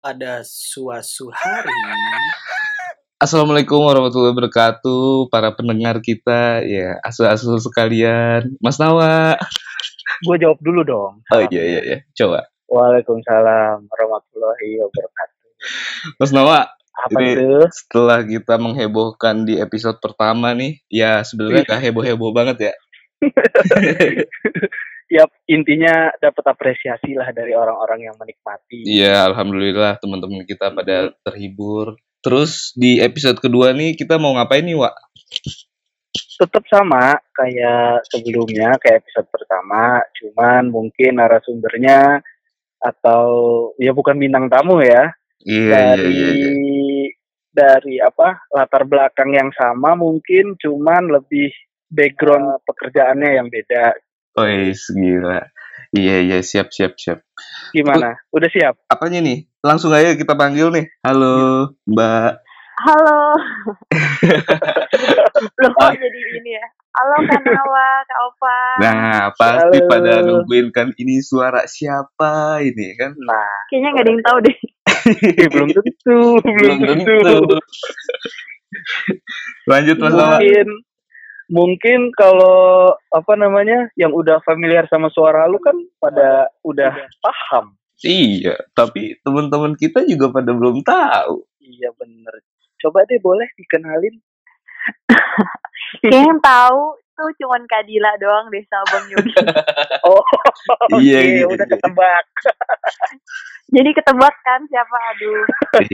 pada suatu hari. Assalamualaikum warahmatullahi wabarakatuh para pendengar kita. Ya asu-asu sekalian. Mas Nawa. Gue jawab dulu dong. Oh iya iya iya. Coba. Waalaikumsalam warahmatullahi wabarakatuh. Mas Nawa apa Ini- tuh? setelah kita menghebohkan di episode pertama nih ya sebenarnya gak heboh-heboh banget ya ya intinya dapat apresiasi lah dari orang-orang yang menikmati. Iya alhamdulillah teman-teman kita pada terhibur. Terus di episode kedua nih kita mau ngapain nih Wak? Tetap sama kayak sebelumnya kayak episode pertama cuman mungkin narasumbernya atau ya bukan bintang tamu ya. Iya iya dari iya iya. dari apa latar belakang yang sama mungkin cuman lebih background pekerjaannya yang beda Wes, gila iya iya siap siap siap gimana udah siap apanya nih langsung aja kita panggil nih halo Mbak Halo. Loh kok jadi ini ya? Halo Kak Nawa, Kak Opa. Nah, pasti Halo. pada nungguin kan ini suara siapa ini kan? nah Kayaknya nggak ada yang tahu deh. belum tentu belum tentu Lanjut Mas Nawa. mungkin mungkin kalau apa namanya yang udah familiar sama suara lu kan pada udah paham Iya, tapi teman-teman kita juga pada belum tahu. iya bener coba deh boleh dikenalin Kayaknya yang tahu tuh cuman Kak Dila doang deh sama Bang Yogi. oh Iya, oke, iya, udah iya. ketebak jadi ketebak kan siapa? Aduh.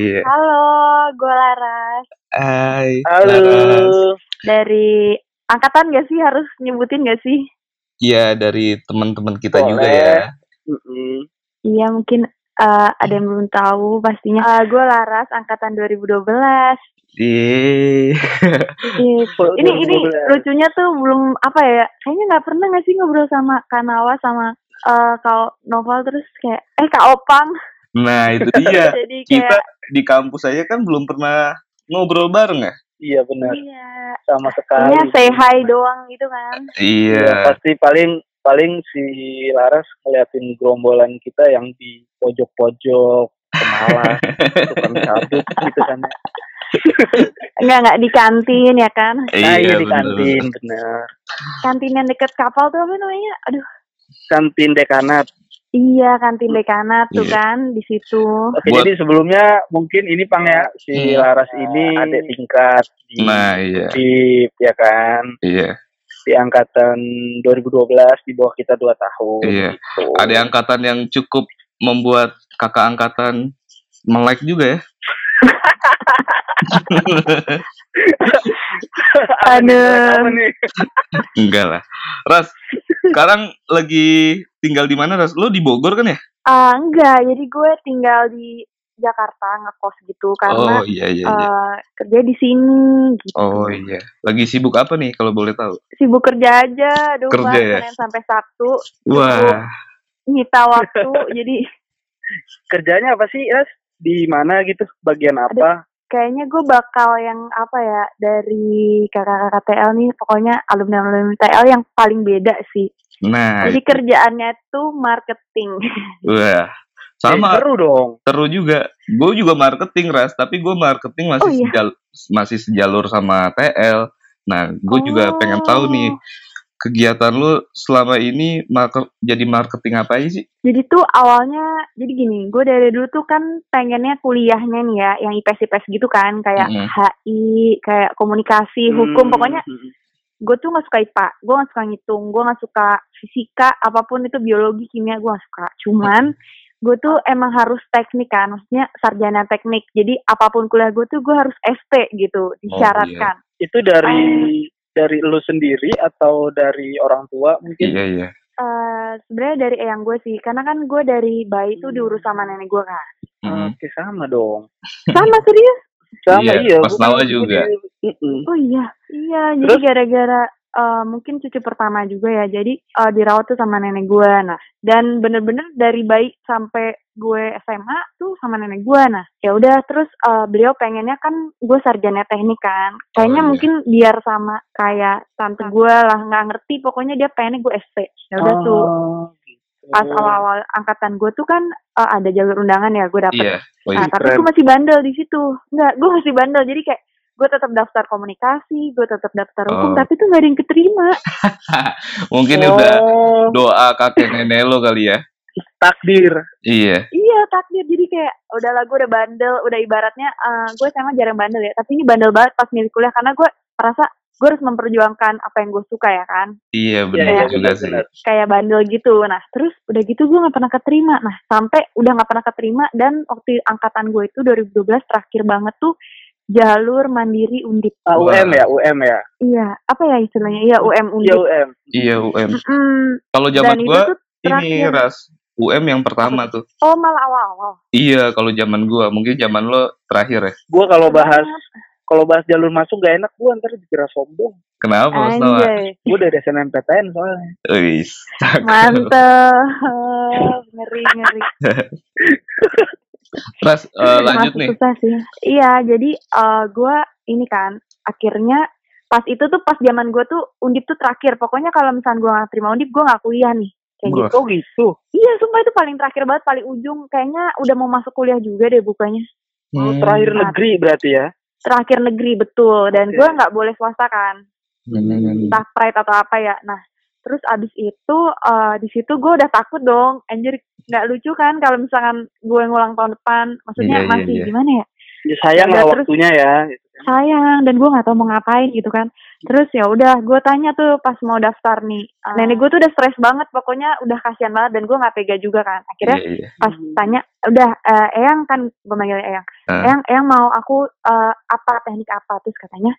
Iya. Halo, gue Laras. Hai. halo Laras. Dari angkatan gak sih? Harus nyebutin gak sih? Iya, dari teman-teman kita Boleh. juga ya. Mm-mm. Iya mungkin eh, ada yang belum tahu pastinya. gue Laras, angkatan 2012. Iya. Ini ini 2012. lucunya tuh belum apa ya kayaknya nggak pernah nggak sih ngobrol sama Kanawa sama eh Kak Novel terus kayak eh Kak Opang Nah, itu dia. jadi Kita kayak di kampus aja kan belum pernah ngobrol bareng ya? Iya benar. Iya. Sama sekali. say hi doang gitu kan. Iya, Iya. pasti paling paling si Laras ngeliatin gerombolan kita yang di pojok-pojok kemalas tukang cabut gitu kan. Nggak nggak di kantin ya kan. Nah iya di bener. kantin bener kantin yang deket kapal tuh apa namanya? Aduh. Kantin dekanat iya kantin dekanat tuh Iya. kan di situ oke Buat- jadi sebelumnya mungkin ini pang ya si Hmm. Laras ini adik tingkat di Nah, iya. di ya kan Iya. di angkatan 2012 di bawah kita dua tahun Iya. gitu. Ada angkatan yang cukup membuat kakak angkatan melek juga ya. Aduh. Nih? Enggak lah. Ras, sekarang lagi tinggal di mana Ras? Lo di Bogor kan ya? Ah enggak jadi gue tinggal di Jakarta ngekos gitu karena oh iya iya iya. eh, kerja di sini gitu. Oh iya. Lagi sibuk apa nih kalau boleh tahu? Sibuk kerja aja, aduh Kerja Pak, ya? Sampai Sabtu Wah, nyita waktu jadi kerjanya apa sih Ras di mana gitu bagian apa kayaknya gue bakal yang apa ya dari kakak-kakak TL nih pokoknya alumni alumni TL yang paling beda sih. nah, Jadi kerjaannya tuh marketing. wah, Eh, sama seru dong seru juga. Gue juga marketing Ras, tapi gue marketing masih Oh, iya? sejal- masih sejalur sama TL. Nah, gue juga pengen tahu nih Oh. Kegiatan lu selama ini market, jadi marketing apa aja sih? Jadi tuh awalnya jadi gini, gue dari dulu tuh kan pengennya kuliahnya nih ya, yang IPS IPS gitu kan, kayak Mm-mm. HI, kayak komunikasi, hukum, Hmm, pokoknya hmm. gue tuh gak suka IPA, gue gak suka ngitung, gue gak suka fisika, apa pun itu biologi, kimia, gue gak suka. Cuman gue tuh emang harus teknik kan, maksudnya sarjana teknik. Jadi apa pun kuliah gue tuh gue harus ST gitu, disyaratkan. itu dari dari lu sendiri atau dari orang tua mungkin Iya iya. Eh, sebenarnya dari eyang gue sih, karena kan gue dari bayi tuh Hmm. diurus sama nenek gue kan. Mm. oke sama dong Sama serius? sama Iya, iya, Mas gua- Nawa juga. di- Mm-mm. Oh iya, iya. Jadi gara-gara eh, mungkin cucu pertama juga ya. Jadi eh, dirawat tuh sama nenek gue. Nah, dan bener-bener dari bayi sampai gue SMA tuh sama nenek gue. Nah, ya udah terus eh, beliau pengennya kan gue sarjana teknik kan. Kayaknya iya. mungkin biar sama kayak tante gue lah nggak ngerti. Pokoknya dia pengennya gue ST. Ya udah tuh. Oh, gitu. pas Oh. awal-awal angkatan gue tuh kan eh, ada jalur undangan ya gue dapet. Iya. Oh, Nah, iya. tapi keren. gue masih bandel di situ. Enggak, gue masih bandel. Jadi kayak gue tetap daftar komunikasi, gue tetap daftar hukum, Oh. tapi tuh gak ada yang keterima. Mungkin udah Oh, doa kakek nenek lo kali ya. takdir. Iya. Iya takdir. Jadi kayak udahlah gue udah bandel, udah ibaratnya eh, gue emang jarang bandel ya. Tapi ini bandel banget pas milih kuliah karena gue merasa gue harus memperjuangkan apa yang gue suka ya kan. Iya Iya, benar iya, juga sih. Kayak bandel gitu. Nah terus udah gitu gue gak pernah keterima. Nah sampai udah gak pernah keterima dan waktu angkatan gue itu 2012 terakhir banget tuh jalur mandiri undip. Wah. UM ya, UM ya. Iya, apa ya istilahnya? Iya UM Iya, undip. UM. Iya UM. Mm-mm. Kalau zaman gua ini terakhir. ras UM yang pertama tuh. Oh malah awal-awal. Iya, kalau zaman gua, mungkin zaman lo terakhir ya. Gua kalau bahas kalau bahas jalur masuk gak enak gua ntar dikira sombong. Kenapa? Anjay, Gua dari SNMPTN soalnya. Wis. mantep, ngeri ngeri. Ras, eh, lanjut nih. Susah sih. Iya, jadi eh gue ini kan akhirnya pas itu tuh pas zaman gue tuh undip tuh terakhir. Pokoknya kalau misalnya gue nggak terima undip, gue nggak kuliah nih. Kayak gitu. Oh gitu. Iya, sumpah itu paling terakhir banget, paling ujung. Kayaknya udah mau masuk kuliah juga deh bukanya. Oh, Hmm. terakhir Nah. negeri berarti ya. Terakhir negeri betul. Dan Oke. gue nggak boleh swasta kan. Hmm. entah pride atau apa ya. Nah, terus abis itu eh, di situ gue udah takut dong. Anjir nggak lucu kan kalau misalkan gue ngulang tahun depan. Maksudnya Iya, iya, masih iya. gimana ya? Ya, sayang Udah, lah terus- waktunya ya. gitu kan. Sayang dan gue nggak tahu mau ngapain gitu kan. Terus ya udah gue tanya tuh pas mau daftar nih. eh, Nenek gue tuh udah stres banget. Pokoknya udah kasihan banget dan gue nggak tega juga kan. Akhirnya Iya, iya. pas tanya udah eh, Eyang kan gue manggil Eyang. Ah. Eyang Eyang mau aku eh, apa teknik apa terus katanya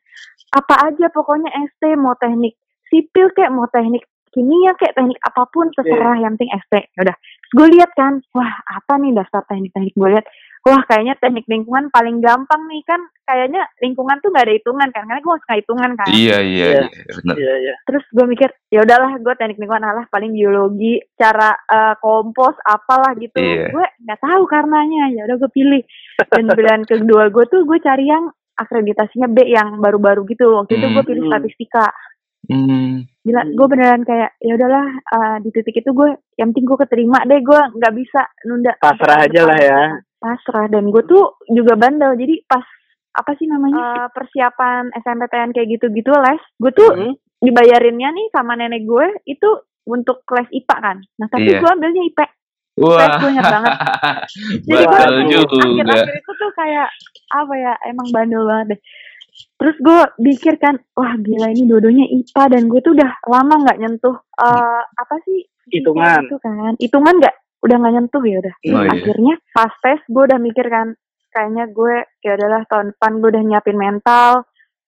apa aja pokoknya ST mau teknik sipil kayak mau teknik kimia kayak teknik apa pun terserah yang penting ST ya udah gue lihat kan wah apa nih daftar teknik-teknik gue lihat wah kayaknya teknik lingkungan paling gampang nih kan kayaknya lingkungan tuh nggak ada hitungan kan karena gue suka hitungan kan Iya, iya, Iya. iya, benar. Iya, iya. terus gue mikir ya udahlah gue teknik lingkungan alah paling biologi cara eh, kompos apalah gitu Iya. gue nggak tahu karenanya ya udah gue pilih dan pilihan kedua gue tuh gue cari yang akreditasinya B yang baru-baru gitu waktu itu gue pilih Hmm. statistika Hmm. Gila gue beneran kayak ya udahlah eh, di titik itu gue yang penting gue keterima deh gue nggak bisa nunda Pasrah aja lah ya. pasrah dan gue tuh juga bandel jadi pas apa sih namanya Eh, persiapan SMPTN kayak gitu-gitu les gue tuh Hmm. dibayarinnya nih sama nenek gue itu untuk kelas IPA kan. Nah tapi Iya. gue ambilnya IP. Wah. gue ingat banget. Jadi gue Betul tuh juga. akhir-akhir itu tuh kayak apa ya emang bandel banget deh. Terus gue pikir kan, wah gila ini dua-duanya IPA dan gue tuh udah lama nggak nyentuh eh apa sih Hitungan. itu kan. Hitungan nggak udah nggak nyentuh ya udah. Oh, iya. akhirnya pas tes gue udah mikir kan, kayaknya gue ya udahlah tahun depan gue udah nyiapin mental.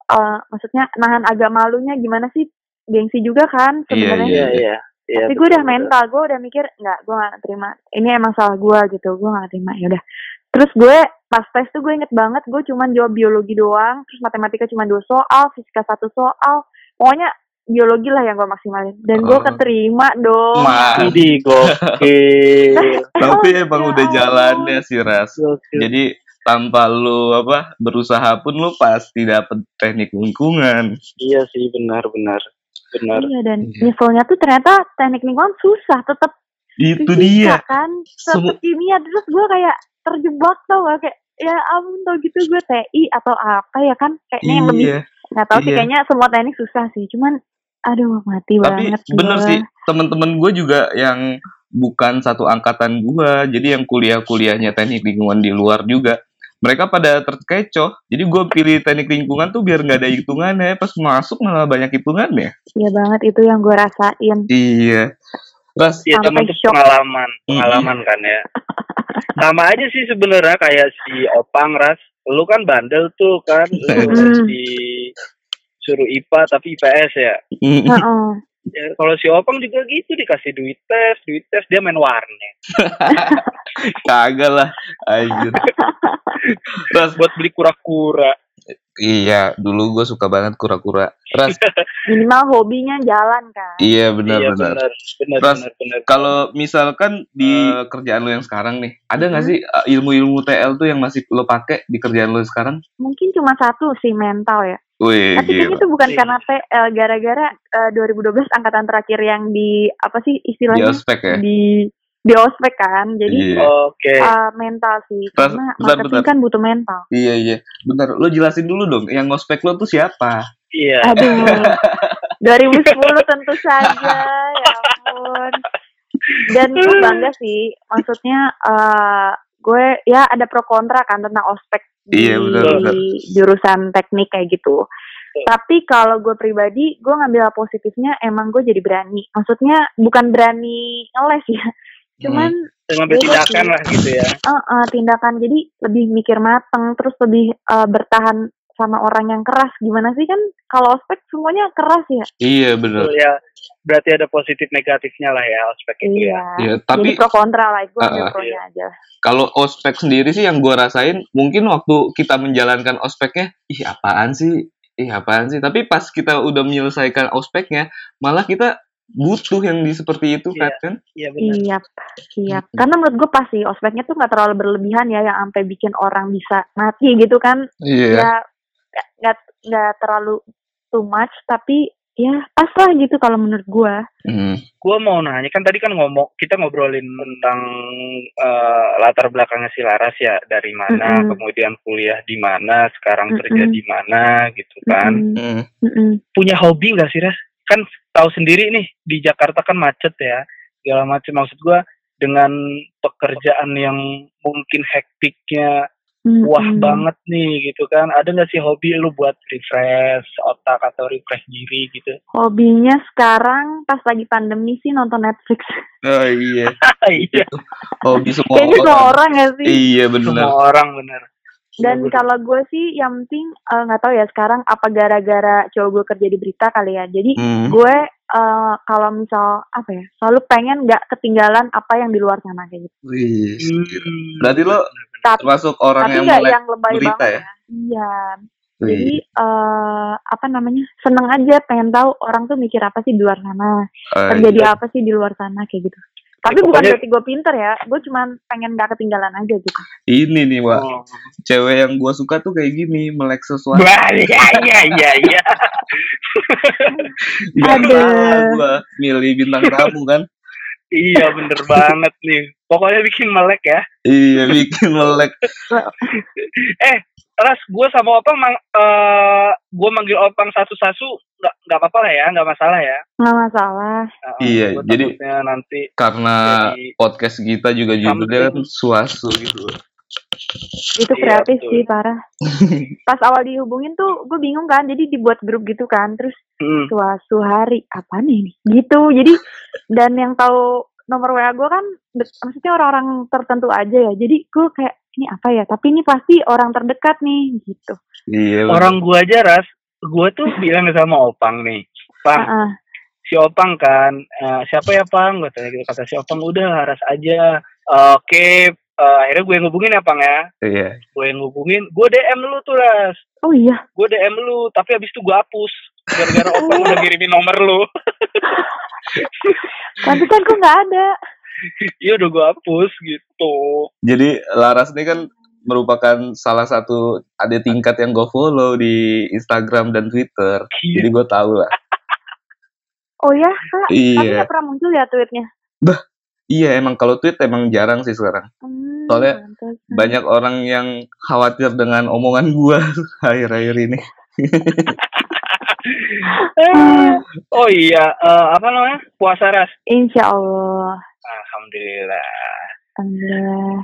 eh maksudnya nahan agak malunya gimana sih gengsi juga kan Iya, sebenarnya Iya, iya. Iya, tapi gue udah mental gue udah mikir nggak gue gak terima ini emang salah gue gitu gue gak terima ya udah terus gue pas tes tuh gue inget banget gue cuman jawab biologi doang terus matematika cuma dua soal fisika satu soal pokoknya biologi lah yang gue maksimalin dan gue Oh. keterima dong. Idi gokil. tapi Oh, emang ya udah Allah. jalannya sih Ras. Gokil. Jadi tanpa lu apa berusaha pun lu pasti dapet teknik lingkungan. Iya sih benar benar benar. iya dan Iya. nyeselnya tuh ternyata teknik lingkungan susah tetap Itu dia. kan? Tetap kimia terus gue kayak terjebak tau gak kayak ya ampun tau gitu gue TI atau apa ya kan? Kayaknya yang lebih Iya. nggak tahu sih Iya. kayaknya semua teknik susah sih cuman aduh mati Tapi banget bener sih temen-temen gue juga yang bukan satu angkatan gua jadi yang kuliah-kuliahnya teknik lingkungan di luar juga mereka pada terkecoh. Jadi gue pilih teknik lingkungan tuh biar nggak ada hitungannya pas masuk malah banyak hitungannya. Iya banget itu yang gue rasain. Iya Iya Sampai teman tuh shock. pengalaman pengalaman kan ya. Sama aja sih sebenarnya kayak si Opang Ras. Lu kan bandel tuh kan. Lu Mm. di suruh IPA tapi IPS ya. mm, Heeh. Ya, kalau si Opang juga gitu dikasih duit tes, duit tes dia main warnet kagak lah anjir Ras buat beli kura-kura. Iya dulu gue suka banget kura-kura Ras minimal hobinya jalan kan iya iya benar-benar benar, benar, Ras, benar, benar. kalau misalkan di eh, kerjaan lo yang sekarang nih, ada nggak Hmm. sih eh, ilmu-ilmu TL tuh yang masih lo pakai di kerjaan lo sekarang? mungkin cuma satu sih mental ya Wih, tapi gila. itu bukan Iya. karena TL gara-gara eh, 2012 angkatan terakhir yang di apa sih Di istilahnya ospek ya? di di ospek kan. Jadi Iya. Oke. uh, mental sih Bentar, karena bentar, marketing bentar. kan butuh mental. Iya iya. Bentar, lo jelasin dulu dong. Yang ngospek lo tuh siapa? Iya. Aduh. 2010 tentu saja, ya ampun. Dan gue bangga sih, maksudnya eh gue ya ada pro kontra kan tentang ospek di Iya, benar, benar. jurusan teknik kayak gitu. Tapi kalau gue pribadi, gue ngambil positifnya emang gue jadi berani. Maksudnya bukan berani ngeles ya, cuman Mengambil Beda tindakan sih. lah gitu ya. eh, eh, tindakan jadi lebih mikir mateng, terus lebih eh, bertahan sama orang yang keras. Gimana sih kan kalau ospek semuanya keras ya? Iya bener. Betul ya. Berarti ada positif negatifnya lah ya ospek itu ya. Iya. Iya, Jadi tapi pro kontra lah, gue Ah, pro-nya aja. kalau ospek sendiri sih yang gua rasain mungkin waktu kita menjalankan ospeknya, ih apaan sih? Ih apaan sih? Tapi pas kita udah menyelesaikan ospeknya, malah kita butuh yang di seperti itu kan kan? Iya benar. Iya, siap. Karena menurut gue pasti ospeknya tuh nggak terlalu berlebihan ya, yang sampai bikin orang bisa mati gitu kan. Iya. Ya nggak- nggak terlalu too much, tapi ya pas lah gitu kalau menurut gue. Hmm. Gue mau nanya kan tadi kan ngomong kita ngobrolin tentang eh, latar belakangnya si Laras ya dari mana, Mm-mm. kemudian kuliah di mana, sekarang kerja Mm-mm. di mana gitu kan. Mm-mm. Hmm. Mm-mm. Punya hobi nggak sih Ras? Kan tahu sendiri nih di Jakarta kan macet ya, segala macam. Maksud gue dengan pekerjaan yang mungkin hektiknya wah Mm-mm. banget nih gitu kan. Ada nggak sih hobi lu buat refresh otak atau refresh diri gitu? Hobinya sekarang pas lagi pandemi sih nonton Netflix. Oh iya. iya, Hobi semua Kayaknya semua orang. orang ya sih. Iya semua benar. orang bener. Dan kalau gue sih yang penting eh, nggak tahu ya sekarang apa gara-gara cowok gue kerja di berita kali ya. Jadi Hmm. gue eh, kalau misal apa ya selalu pengen nggak ketinggalan apa yang di luar sana kayak gitu. Wih, Hmm. Berarti lo Tapi, termasuk orang tapi yang melek yang lebay berita banget ya? ya. Iya. Wih. Jadi eh, apa namanya seneng aja pengen tahu orang tuh mikir apa sih di luar sana, Oh, terjadi iya. apa sih di luar sana kayak gitu. Tapi bukan pokoknya- berarti gue pinter ya, gue cuman pengen gak ketinggalan aja gitu. Ini nih, Wak. Oh. Cewek yang gua suka tuh kayak gini, melek sesuatu. Wah, iya iya iya iya. Salah gua milih bintang tamu kan. Iya bener banget nih. Pokoknya bikin melek ya. Iya, bikin melek. Eh, Ras, gue sama Opang, mang, eh gue manggil Opang satu-satu, nggak nggak apa-apa lah ya, nggak masalah ya. Nggak masalah. Nah, Iya, jadi- nanti Karena Jadi- podcast kita juga judulnya kan suasu gitu. Itu Iya, kreatif betul. sih parah. Pas awal dihubungin tuh gue bingung kan, jadi dibuat grup gitu kan, terus hmm, suatu hari apa nih gitu. Jadi dan yang tahu nomor WA gue kan maksudnya orang-orang tertentu aja ya. Jadi gue kayak ini apa ya? Tapi ini pasti orang terdekat nih gitu. Iya. bener. orang gue aja Ras, gue tuh bilang sama Opang nih, Pang, Heeh. si Opang kan, eh, siapa ya Pang? Gue tanya gitu, kata si Opang, udah Ras aja. Oke, eh, akhirnya gue yang ngubungin ya Pang ya. Iya. Gue yang ngubungin, gue DM lu tuh Ras. Oh iya, Gue DM lu, tapi abis itu gue hapus. Gara-gara Opang udah ngirimin nomor lu. tapi kan gue nggak ada. Iya udah gue hapus gitu. Jadi Laras ini kan merupakan salah satu ada tingkat yang gue follow di Instagram dan Twitter. Jadi gue tahu lah. Oh ya, kak. Tapi Iya. nggak pernah muncul ya tweetnya. Iya, emang kalau tweet emang jarang sih sekarang. Hmm, Soalnya pantesan. Banyak orang yang khawatir dengan omongan gua akhir-akhir ini. Eh, oh iya, eh, apa namanya? Puasa ras. Insya Allah. Alhamdulillah. Alhamdulillah.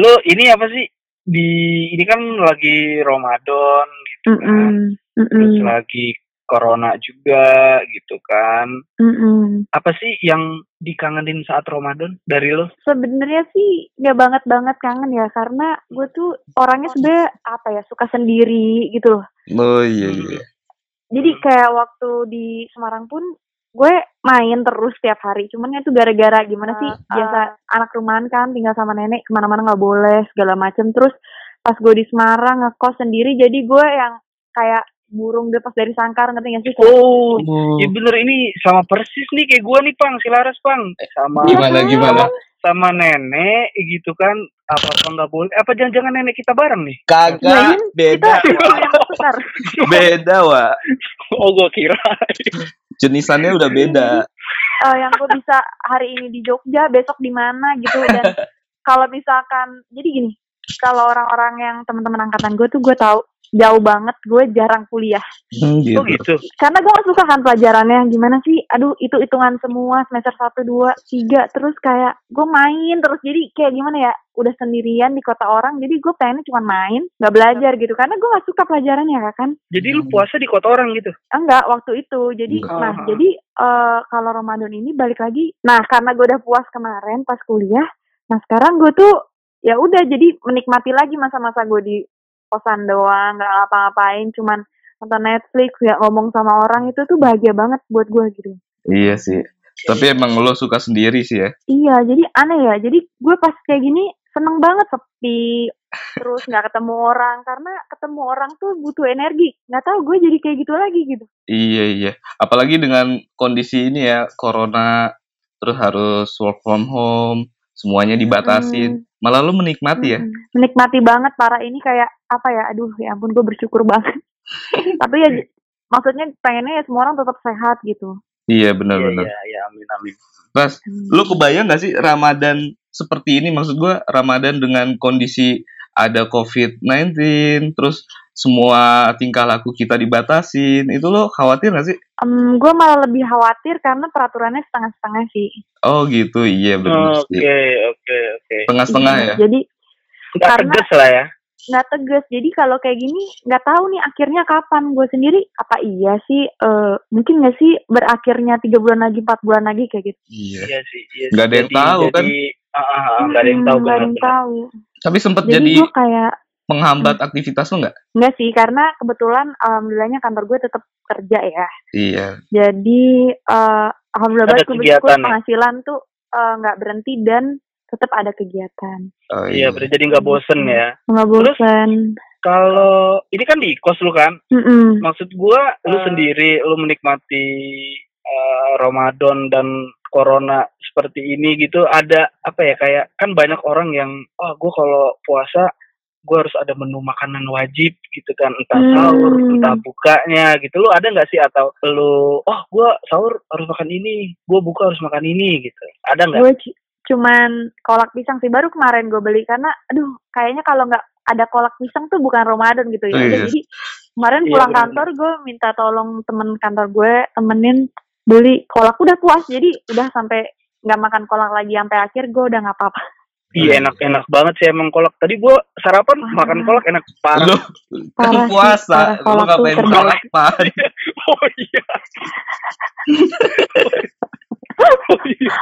Lu ini apa sih? Di ini kan lagi Ramadan gitu kan. Mm-mm. Terus Mm-mm. lagi corona juga gitu kan. Mm-mm. Apa sih yang dikangenin saat Ramadan dari lo? Sebenarnya sih nggak banget banget kangen ya karena gue tuh orangnya sebenarnya apa ya suka sendiri gitu loh. Oh iya iya. Jadi kayak waktu di Semarang pun gue main terus tiap hari. Cuman itu gara-gara gimana sih biasa anak rumahan kan tinggal sama nenek ke mana-mana nggak boleh segala macem. Terus pas gue di Semarang ngekos sendiri jadi gue yang kayak burung lepas dari sangkar ngerti gak sih? Kayak, Oh, Oh, ya bener ini sama persis nih kayak gua nih Pang, si Laras Pang. Sama gimana gimana? Sama nenek gitu kan apa apa nggak boleh apa jangan-jangan nenek kita bareng nih Kagak beda. kita yang besar. Beda, Wak. oh gua kira Jenisannya udah beda. eh, yang gue bisa hari ini di Jogja, besok di mana gitu dan kalau misalkan jadi gini, kalau orang-orang yang teman-teman angkatan gue tuh gue tahu jauh banget gue jarang kuliah Hmm, gitu. Oh gitu. karena gue gak suka kan pelajarannya gimana sih aduh itu hitungan semua semester 1, 2, 3 terus kayak gue main terus jadi kayak gimana ya udah sendirian di kota orang jadi gue pengennya cuma main nggak belajar gitu karena gue gak suka pelajarannya ya kan Jadi lu puasa di kota orang gitu. enggak waktu itu jadi Enggak. nah Ah. jadi eh, kalau Ramadan ini balik lagi nah karena gue udah puas kemarin pas kuliah nah sekarang gue tuh ya udah jadi menikmati lagi masa-masa gue di kosan doang nggak ngapa-ngapain cuman nonton Netflix ya ngomong sama orang itu tuh bahagia banget buat gue gitu Iya sih. Tapi emang lo suka sendiri sih ya. iya jadi aneh ya jadi gue pas kayak gini seneng banget sepi terus nggak ketemu orang karena ketemu orang tuh butuh energi nggak tahu gue jadi kayak gitu lagi gitu Iya iya. Apalagi dengan kondisi ini ya corona terus harus work from home, semuanya dibatasin. Malah lo menikmati ya. Menikmati banget para ini kayak apa ya? Aduh, ya ampun gue bersyukur banget. Tapi ya maksudnya pengennya ya semua orang tetap sehat gitu. Iya Iya benar-benar. iya iya amin amin. Ras, lo kebayang gak sih Ramadan seperti ini? Maksud gua Ramadan dengan kondisi ada COVID-19, terus semua tingkah laku kita dibatasin. Itu lo khawatir gak sih? gue malah lebih khawatir karena peraturannya setengah-setengah sih. Oh gitu, iya benar Oke oke oke. Setengah-setengah Iya, ya? Jadi Nggak Karena- tegas lah ya. nggak tegas. Jadi kalau kayak gini nggak tahu nih akhirnya kapan. Gue sendiri apa iya sih? eh mungkin nggak sih berakhirnya tiga bulan lagi, empat bulan lagi kayak gitu. Iya. Iya sih. Iya Nggak sih. ada yang tahu, kan? jadi, ah, ah, ah, Nggak ada yang tahu Hmm, nggak ada yang tahu. Tapi sempat Jadi, jadi gue kayak menghambat aktivitas lo nggak? Enggak sih, karena kebetulan alhamdulillahnya kantor gue tetap kerja ya. Iya. Jadi eh alhamdulillah Ada banget gue kegiatan ya? penghasilan tuh eh, nggak berhenti dan tetap ada kegiatan. Oh, Iya berarti jadi nggak bosen ya. Nggak bosan. Kalau ini kan di kos lu kan. Mm-mm. Maksud gua lu Eh. sendiri lu menikmati eh, Ramadan dan corona seperti ini gitu ada apa ya kayak kan banyak orang yang oh gua kalau puasa gua harus ada menu makanan wajib gitu kan entah Hmm. sahur entah bukanya gitu lu ada nggak sih atau lu oh gua sahur harus makan ini gua buka harus makan ini gitu ada nggak Gue cu- cuman kolak pisang sih baru kemarin gue beli karena aduh kayaknya kalau nggak ada kolak pisang tuh bukan Ramadan gitu ya. Oh, iya. Jadi kemarin Iya, pulang benar. kantor gue minta tolong temen kantor gue temenin beli kolak udah puas jadi udah sampai nggak makan kolak lagi sampai akhir gue udah nggak apa-apa. Iya enak enak banget sih emang kolak. Tadi gua sarapan Ah. makan kolak enak parah. Kan Parah sih, puasa, parah. Kolak tuh ngapain terbaik. sarapan? Oh iya. oh iya.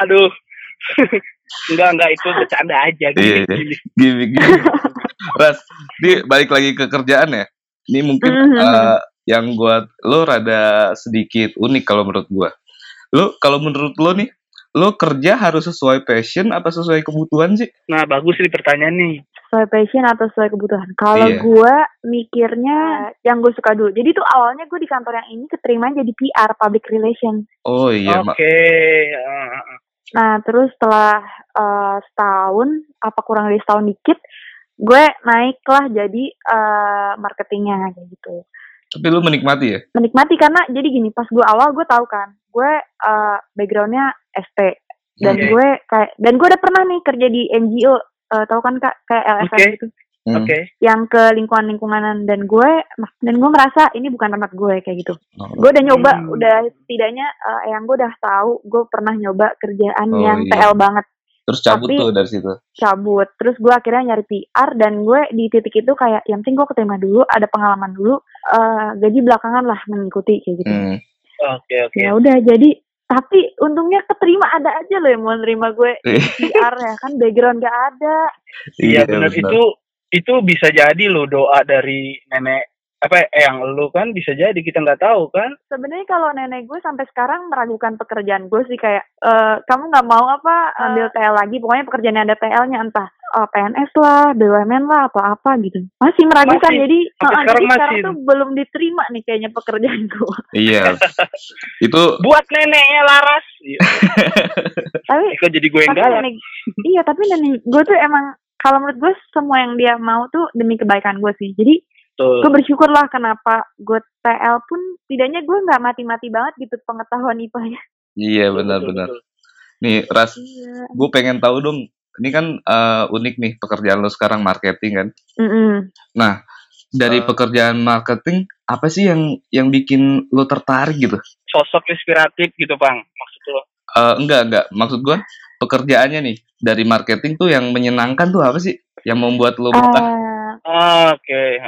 Aduh. enggak enggak itu bercanda aja Iya, gini. iya. gini. Gini, gini. Ras, ini balik lagi ke kerjaan ya. Ini mungkin Mhm. eh, yang gua lo rada sedikit unik kalau menurut gua. Lo kalau menurut lo nih, lo kerja harus sesuai passion apa sesuai kebutuhan sih? Nah, bagus nih pertanyaan nih. sesuai passion atau sesuai kebutuhan. Kalau Iya. gue mikirnya yang gue suka dulu. Jadi tuh awalnya gue di kantor yang ini keterima jadi PR, public relation. Oh iya, Oke. Mak. ah, ah. Nah terus setelah eh, setahun, apa kurang dari setahun dikit, gue naik lah jadi eh, marketingnya kayak gitu. Tapi lo menikmati ya? Menikmati karena jadi gini, pas gue awal gue tahu kan, gue eh, backgroundnya ST dan Oke. gue kayak dan gue udah pernah nih kerja di NGO, eh, tahu kan kak kayak LSM Oke. gitu. Hmm. Oke. yang ke lingkungan lingkunganan dan gue dan gue merasa ini bukan tempat gue kayak gitu Oh. gue udah nyoba Hmm. udah setidaknya eh, yang gue udah tahu gue pernah nyoba kerjaan Oh, yang iya. TL banget Terus cabut Tapi- tuh dari situ. cabut terus gue akhirnya nyari PR dan gue di titik itu kayak yang penting gue keterima dulu ada pengalaman dulu eh, gaji belakangan lah mengikuti kayak gitu Hmm. Oke, oke. ya udah jadi tapi untungnya keterima ada aja loh yang mau nerima gue PR ya kan background gak ada Iya benar itu itu bisa jadi lo doa dari nenek apa eh, yang lu kan bisa jadi kita nggak tahu kan. Sebenarnya kalau nenek gue sampai sekarang meragukan pekerjaan gue sih kayak eh kamu nggak mau apa ambil TL lagi pokoknya pekerjaan yang ada TL-nya entah eh, PNS lah BUMN lah atau apa gitu. Masih meragukan Masih. jadi Sampai eh, sekarang jadi sekarang masih. tuh belum diterima nih kayaknya pekerjaan gue. Iya. itu buat neneknya Laras. Iya, tapi kok jadi gue yang tapi galak. nenek iya tapi nenek gue tuh emang kalau menurut gue semua yang dia mau tuh demi kebaikan gue sih. Jadi Tuh. gue bersyukur lah kenapa gue TL pun tidaknya gue nggak mati-mati banget gitu pengetahuan IPA-nya Iya Betul, benar betul, benar. betul. Nih Ras, Iya. gue pengen tahu dong. Ini kan eh, unik nih pekerjaan lo sekarang marketing kan. Mm-mm. Nah, dari Eh. pekerjaan marketing apa sih yang yang bikin lo tertarik gitu? Sosok inspiratif gitu, Bang. Maksud lo. Eh, enggak enggak. Maksud gue pekerjaannya nih dari marketing tuh yang menyenangkan tuh apa sih? Yang membuat lo betah? Eh, Ah, Oke.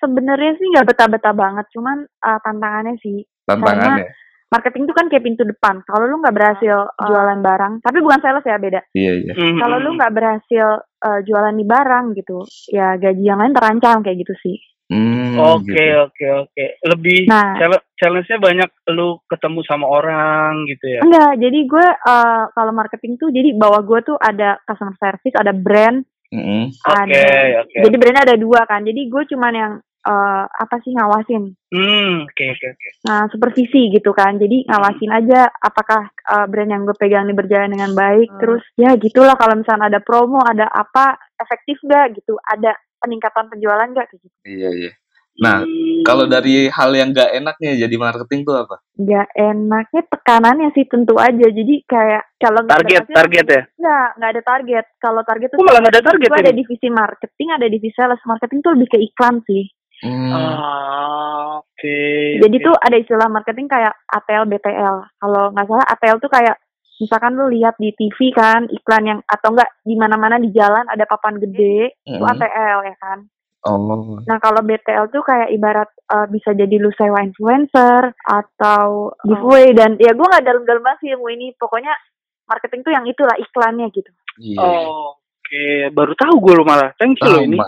sebenarnya sih nggak betah-betah banget, cuman eh, tantangannya sih Tantangannya. marketing itu kan kayak pintu depan. Kalau lu nggak berhasil eh, jualan barang, tapi bukan sales ya beda. Iya iya. Mhm. Kalau lu nggak berhasil eh, jualan di barang gitu, ya gaji yang lain terancam kayak gitu sih. Hmm, Oke, gitu. oke, oke. Lebih Nah. challenge- challenge-nya banyak lu ketemu sama orang gitu ya. Enggak, jadi gue eh, kalau marketing tuh jadi bawah gue tuh ada customer service, ada brand, Mm-mm. Oke, ada. oke. Jadi brandnya ada dua kan. Jadi gue cuman yang eh, apa sih ngawasin. Hmm, oke, oke, oke. Nah, supervisi gitu kan. Jadi ngawasin aja apakah uh, brand yang gue pegang ini berjalan dengan baik. Hmm. Terus ya gitulah kalau misalnya ada promo, ada apa efektif gak gitu. Ada peningkatan penjualan gak kayak gitu. Iya iya. Nah, Hmm. kalau dari hal yang gak enaknya jadi marketing tuh apa? Gak enaknya tekanannya sih tentu aja. Jadi kayak kalau target, target ya. Nggak, nggak ada target. Kalau target tuh Kok malah ada target gue ada divisi marketing, ada divisi sales. Marketing tuh lebih ke iklan sih. Hmm. Ah, oke. Jadi oke. tuh ada istilah marketing kayak ATL BTL. Kalau nggak salah ATL tuh kayak misalkan lu lihat di TV kan iklan yang atau enggak di mana-mana di jalan ada papan gede itu Mm-mm. ATL ya kan. Oh. Nah kalau BTL tuh kayak ibarat eh, bisa jadi lu sewa influencer atau giveaway dan ya gue nggak dalam-dalam banget sih ilmu ini. Pokoknya marketing tuh yang itulah iklannya gitu. Iya. Oh, oke. Baru tahu gue lo malah. Thank you lo ini.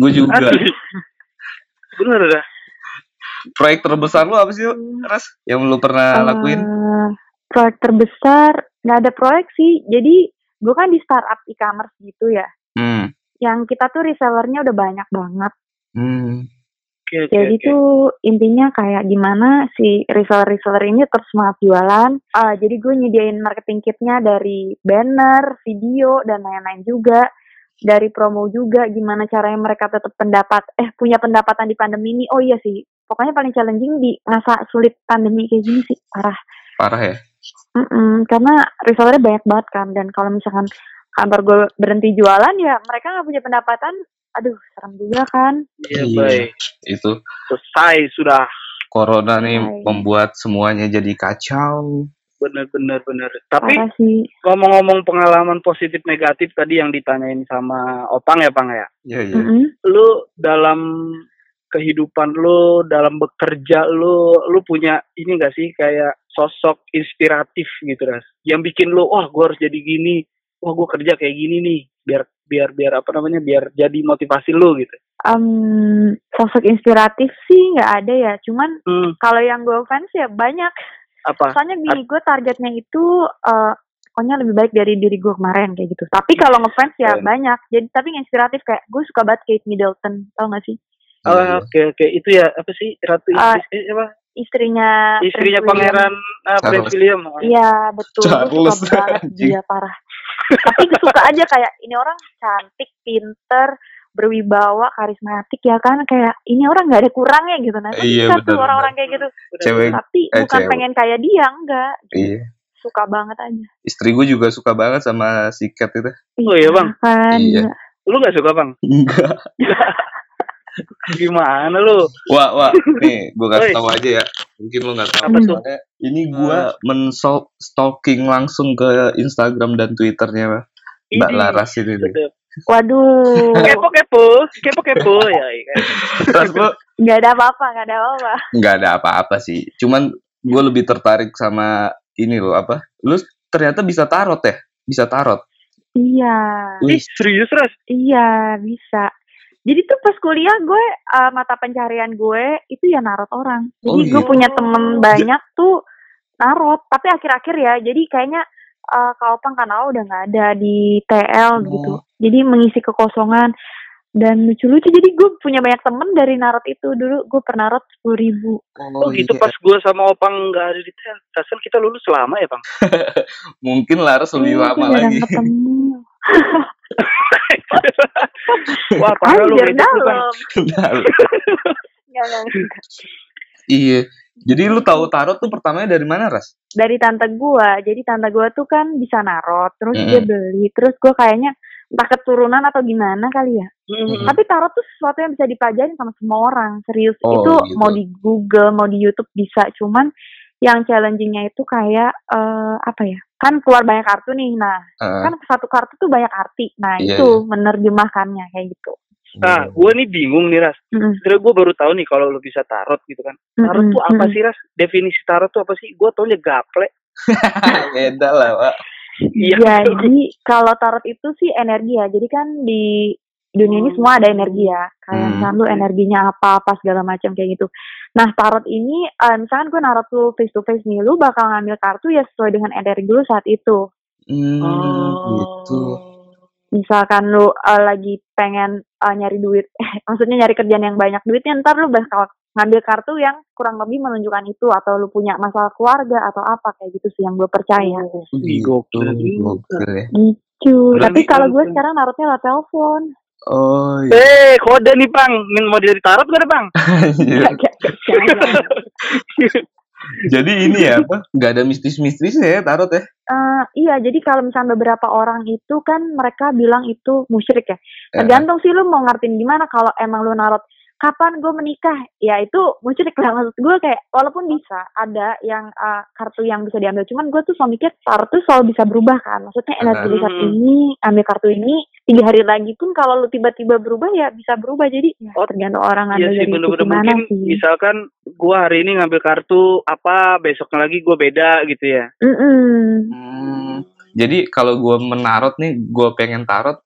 Gue juga. Bener dah. Proyek terbesar lu apa sih, Ras? Yang lu pernah lakuin? Eh, proyek terbesar nggak ada proyek sih. Jadi gue kan di startup e-commerce gitu ya. Hmm. Yang kita tuh resellernya udah banyak banget. Hmm. Oke, oke, Jadi oke. tuh intinya kayak gimana si reseller-reseller ini terus semangat jualan. Ah, jadi gue nyediain marketing kitnya dari banner, video, dan lain-lain juga. Dari promo juga, gimana caranya mereka tetap pendapat, eh punya pendapatan di pandemi ini. Oh iya sih, pokoknya paling challenging di masa sulit pandemi kayak gini sih, parah. Parah ya? Mm-mm, karena resellernya banyak banget kan, dan kalau misalkan kantor gue berhenti jualan ya mereka nggak punya pendapatan, aduh serem juga kan. Iya, Iya. baik. Itu Selesai sudah. corona nih Hai. membuat semuanya jadi kacau. Bener, bener, bener. Tapi ngomong-ngomong pengalaman positif negatif tadi yang ditanyain sama Opang ya, Pang ya. Iya, iya. Mm-mm. Lu dalam kehidupan lu, dalam bekerja lu, lu punya ini gak sih kayak sosok inspiratif gitu, Ras? Yang bikin lu, wah gue harus jadi gini, wah gue kerja kayak gini nih, biar biar biar apa namanya, biar jadi motivasi lu gitu. Em, sosok inspiratif sih nggak ada ya, cuman Hmm, kalau yang gue fans ya banyak. apa? Soalnya gini, gue targetnya itu eh pokoknya lebih baik dari diri gue kemarin kayak gitu. Tapi kalau ngefans ya Keren. banyak. Jadi tapi yang inspiratif kayak gue suka banget Kate Middleton, tau gak sih? Oh, Iya. oke oke itu ya apa sih ratu Inggris eh, apa Istrinya istrinya Prince William. pangeran ah, Prince. William Iya betul, gue Charles, suka banget dia parah. Tapi suka aja kayak ini orang cantik, pinter, berwibawa, karismatik ya kan kayak ini orang nggak ada kurangnya gitu. Nah, Iya, bener, orang-orang kayak gitu. Cewek Tapi eh, bukan cewek. pengen kayak dia enggak. Iya. Suka banget aja. Istri gue juga suka banget sama si Cat itu. Oh, iya, Bang? Kan, Iya. lu gak suka bang Enggak. gimana lu Wah, wah. Nih, gue kasih Oi. tahu aja ya. Mungkin lo nggak tahu. Apa tuh? Soalnya Ini gue men-stalking langsung ke Instagram dan Twitternya Mbak Ini. Laras ini nih. Waduh, kepo kepo kepo kepo ya iya kan. Ras, lo nggak ada apa-apa, nggak ada apa-apa. nggak ada apa-apa sih. Cuman gue lebih tertarik sama ini loh apa? Lu ternyata bisa tarot ya? Bisa tarot. Iya, Ih, serius ras iya bisa. Jadi tuh pas kuliah gue eh, mata pencarian gue itu ya narot orang. Jadi Oh, gue iya. punya temen banyak tuh narot. Tapi akhir-akhir ya, jadi kayaknya eh Kak Opang kan udah nggak ada di TL gitu. Oh. Jadi mengisi kekosongan dan lucu-lucu. Jadi gue punya banyak temen dari narot itu dulu. Gue pernah narot sepuluh ribu. oh gitu pas gue sama opang nggak ada di tel Perasaan kita lulus lama ya bang Mungkin Laras lebih Eh, lama lagi. ketemu. wah parah lu dalam. Nggak, nggak, nggak. iya. Jadi lu tahu tarot tuh pertamanya dari mana, Ras? dari tante gua jadi tante gua tuh kan bisa narot terus Mm-mm. dia beli terus gua kayaknya entah keturunan atau gimana kali ya Hmm. tapi tarot tuh sesuatu yang bisa dipelajarin sama semua orang serius Oh, itu gitu. mau di Google mau di YouTube bisa cuman yang challengingnya itu kayak eh, apa ya kan keluar banyak kartu nih nah Heeh. kan satu kartu tuh banyak arti nah Iya, itu menerjemahkannya kayak gitu Nah, gue nih bingung nih Ras. Mm-mm. Sebenernya gue baru tahu nih kalau lu bisa tarot gitu kan. Tarot Mm-mm, tuh apa sih Ras? Definisi tarot tuh apa sih? Gue taunya gaple. Beda lah, Pak. Iya. Jadi kalau tarot itu sih energi ya. Jadi kan di dunia ini semua ada energi ya. Kayak Hmm. misalnya lu energinya apa-apa segala macam kayak gitu. Nah tarot ini, eh, misalkan gue narot lu face to face nih, lu bakal ngambil kartu ya sesuai dengan energi lu saat itu. Hmm, Oh. gitu. Misalkan lu eh, lagi pengen eh, nyari duit, maksudnya nyari kerjaan yang banyak duitnya, ntar lu bakal ngambil kartu yang kurang lebih menunjukkan itu atau lu punya masalah keluarga atau apa kayak gitu sih yang gue percaya. Ih, Gitu, gokil ya. Gitu. Tapi kalau gue sekarang narotnya lewat telepon. Oh, iya. Eh, kode nih, Bang. Min mau dari tarot gak ada, Bang? Iya. Jangan. Jadi ini ya apa? Gak ada mistis-mistisnya ya tarot ya? Eh, iya, jadi kalau misalnya beberapa orang itu kan mereka bilang itu musyrik ya. Eh, Tergantung sih lu mau ngertiin gimana kalau emang lu narot kapan gue menikah, ya itu musyrik lah maksud gue kayak walaupun bisa ada yang eh, kartu yang bisa diambil, cuman gue tuh selalu mikir tarot tuh selalu bisa berubah kan. Maksudnya energi di saat Hmm. ini ambil kartu ini tiga hari lagi pun kalau lu tiba-tiba berubah ya bisa berubah jadi ya, Oh, tergantung orang Iya sih, sisi mana mungkin sih. misalkan gue hari ini ngambil kartu apa, besoknya lagi gue beda gitu ya. Mm-mm. Hmm, jadi kalau gue menarot nih, gue pengen tarot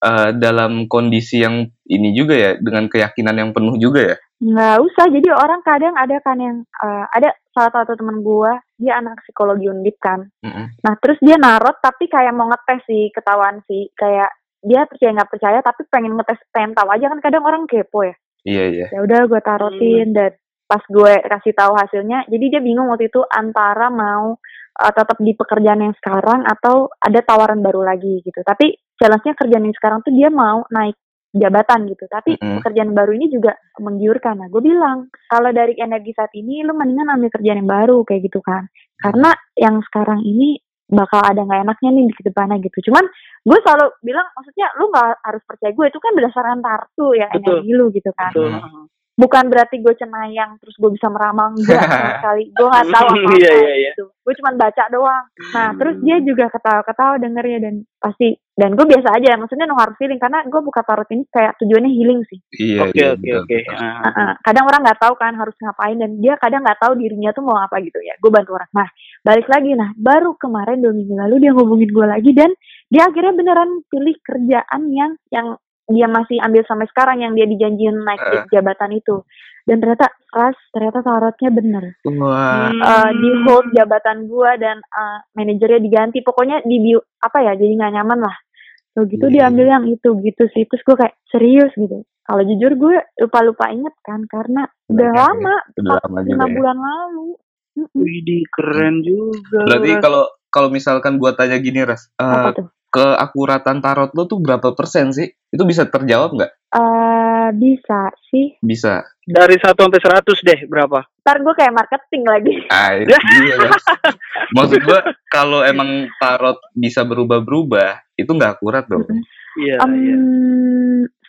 eh, dalam kondisi yang ini juga ya, dengan keyakinan yang penuh juga ya. nggak usah. Jadi orang kadang ada kan yang eh, ada salah satu teman gua dia anak psikologi undip kan. Mm-mm. nah terus dia narot tapi kayak mau ngetes sih ketahuan sih. Kayak dia percaya nggak percaya tapi pengen ngetes pengen tahu aja. Kan kadang orang kepo ya. Iya iya. ya udah gue tarotin dan pas gue kasih tahu hasilnya jadi dia bingung waktu itu antara mau eh, tetap di pekerjaan yang sekarang atau ada tawaran baru lagi gitu. Tapi challenge-nya kerjaan yang sekarang tuh dia mau naik jabatan gitu. Tapi Mm-mm. pekerjaan baru ini juga menggiurkan. Nah gue bilang kalau dari energi saat ini lu mendingan ambil kerjaan yang baru kayak gitu kan. Karena yang sekarang ini bakal ada nggak enaknya nih di depannya gitu. Cuman gue selalu bilang maksudnya lu nggak harus percaya gue itu kan berdasarkan kartu ya Betul. energi lu gitu kan. Betul. Bukan berarti gue cenayang terus gue bisa meramal enggak sama sekali gue nggak tahu apa apa Iya, iya, iya. gitu gue cuma baca doang nah terus dia juga ketawa-ketawa dengernya dan pasti dan gue biasa aja maksudnya no hard feeling karena gue buka tarot ini kayak tujuannya healing sih Iya Oke, iya. oke, oke. Ah. Kadang orang nggak tahu kan harus ngapain dan dia kadang nggak tahu dirinya tuh mau apa gitu ya gue bantu orang nah balik lagi nah baru kemarin dua minggu lalu dia ngubungin gue lagi dan dia akhirnya beneran pilih kerjaan yang yang dia masih ambil sampai sekarang yang dia dijanjiin naik Eh. jabatan itu dan ternyata ras ternyata tarotnya bener Wah. Hmm. Eh, di hold jabatan gua dan eh, manajernya diganti pokoknya di bio- apa ya jadi nggak nyaman lah so gitu Iya, diambil yang itu gitu sih terus gue kayak serius gitu kalau jujur gue lupa lupa inget kan karena udah Iya, lama Udah empat lama lima juga ya. bulan lalu. Widih, keren juga. Berarti kalau kalau misalkan gua tanya gini Ras, apa tuh keakuratan tarot lo tuh berapa persen sih? Itu bisa terjawab nggak? Eh bisa sih Bisa. dari 1 sampai 100 deh, berapa? ntar gue kayak marketing lagi Ah, itu dia, Ras. Maksud gua kalau emang tarot bisa berubah-berubah, itu nggak akurat dong. Iya, Em, iya.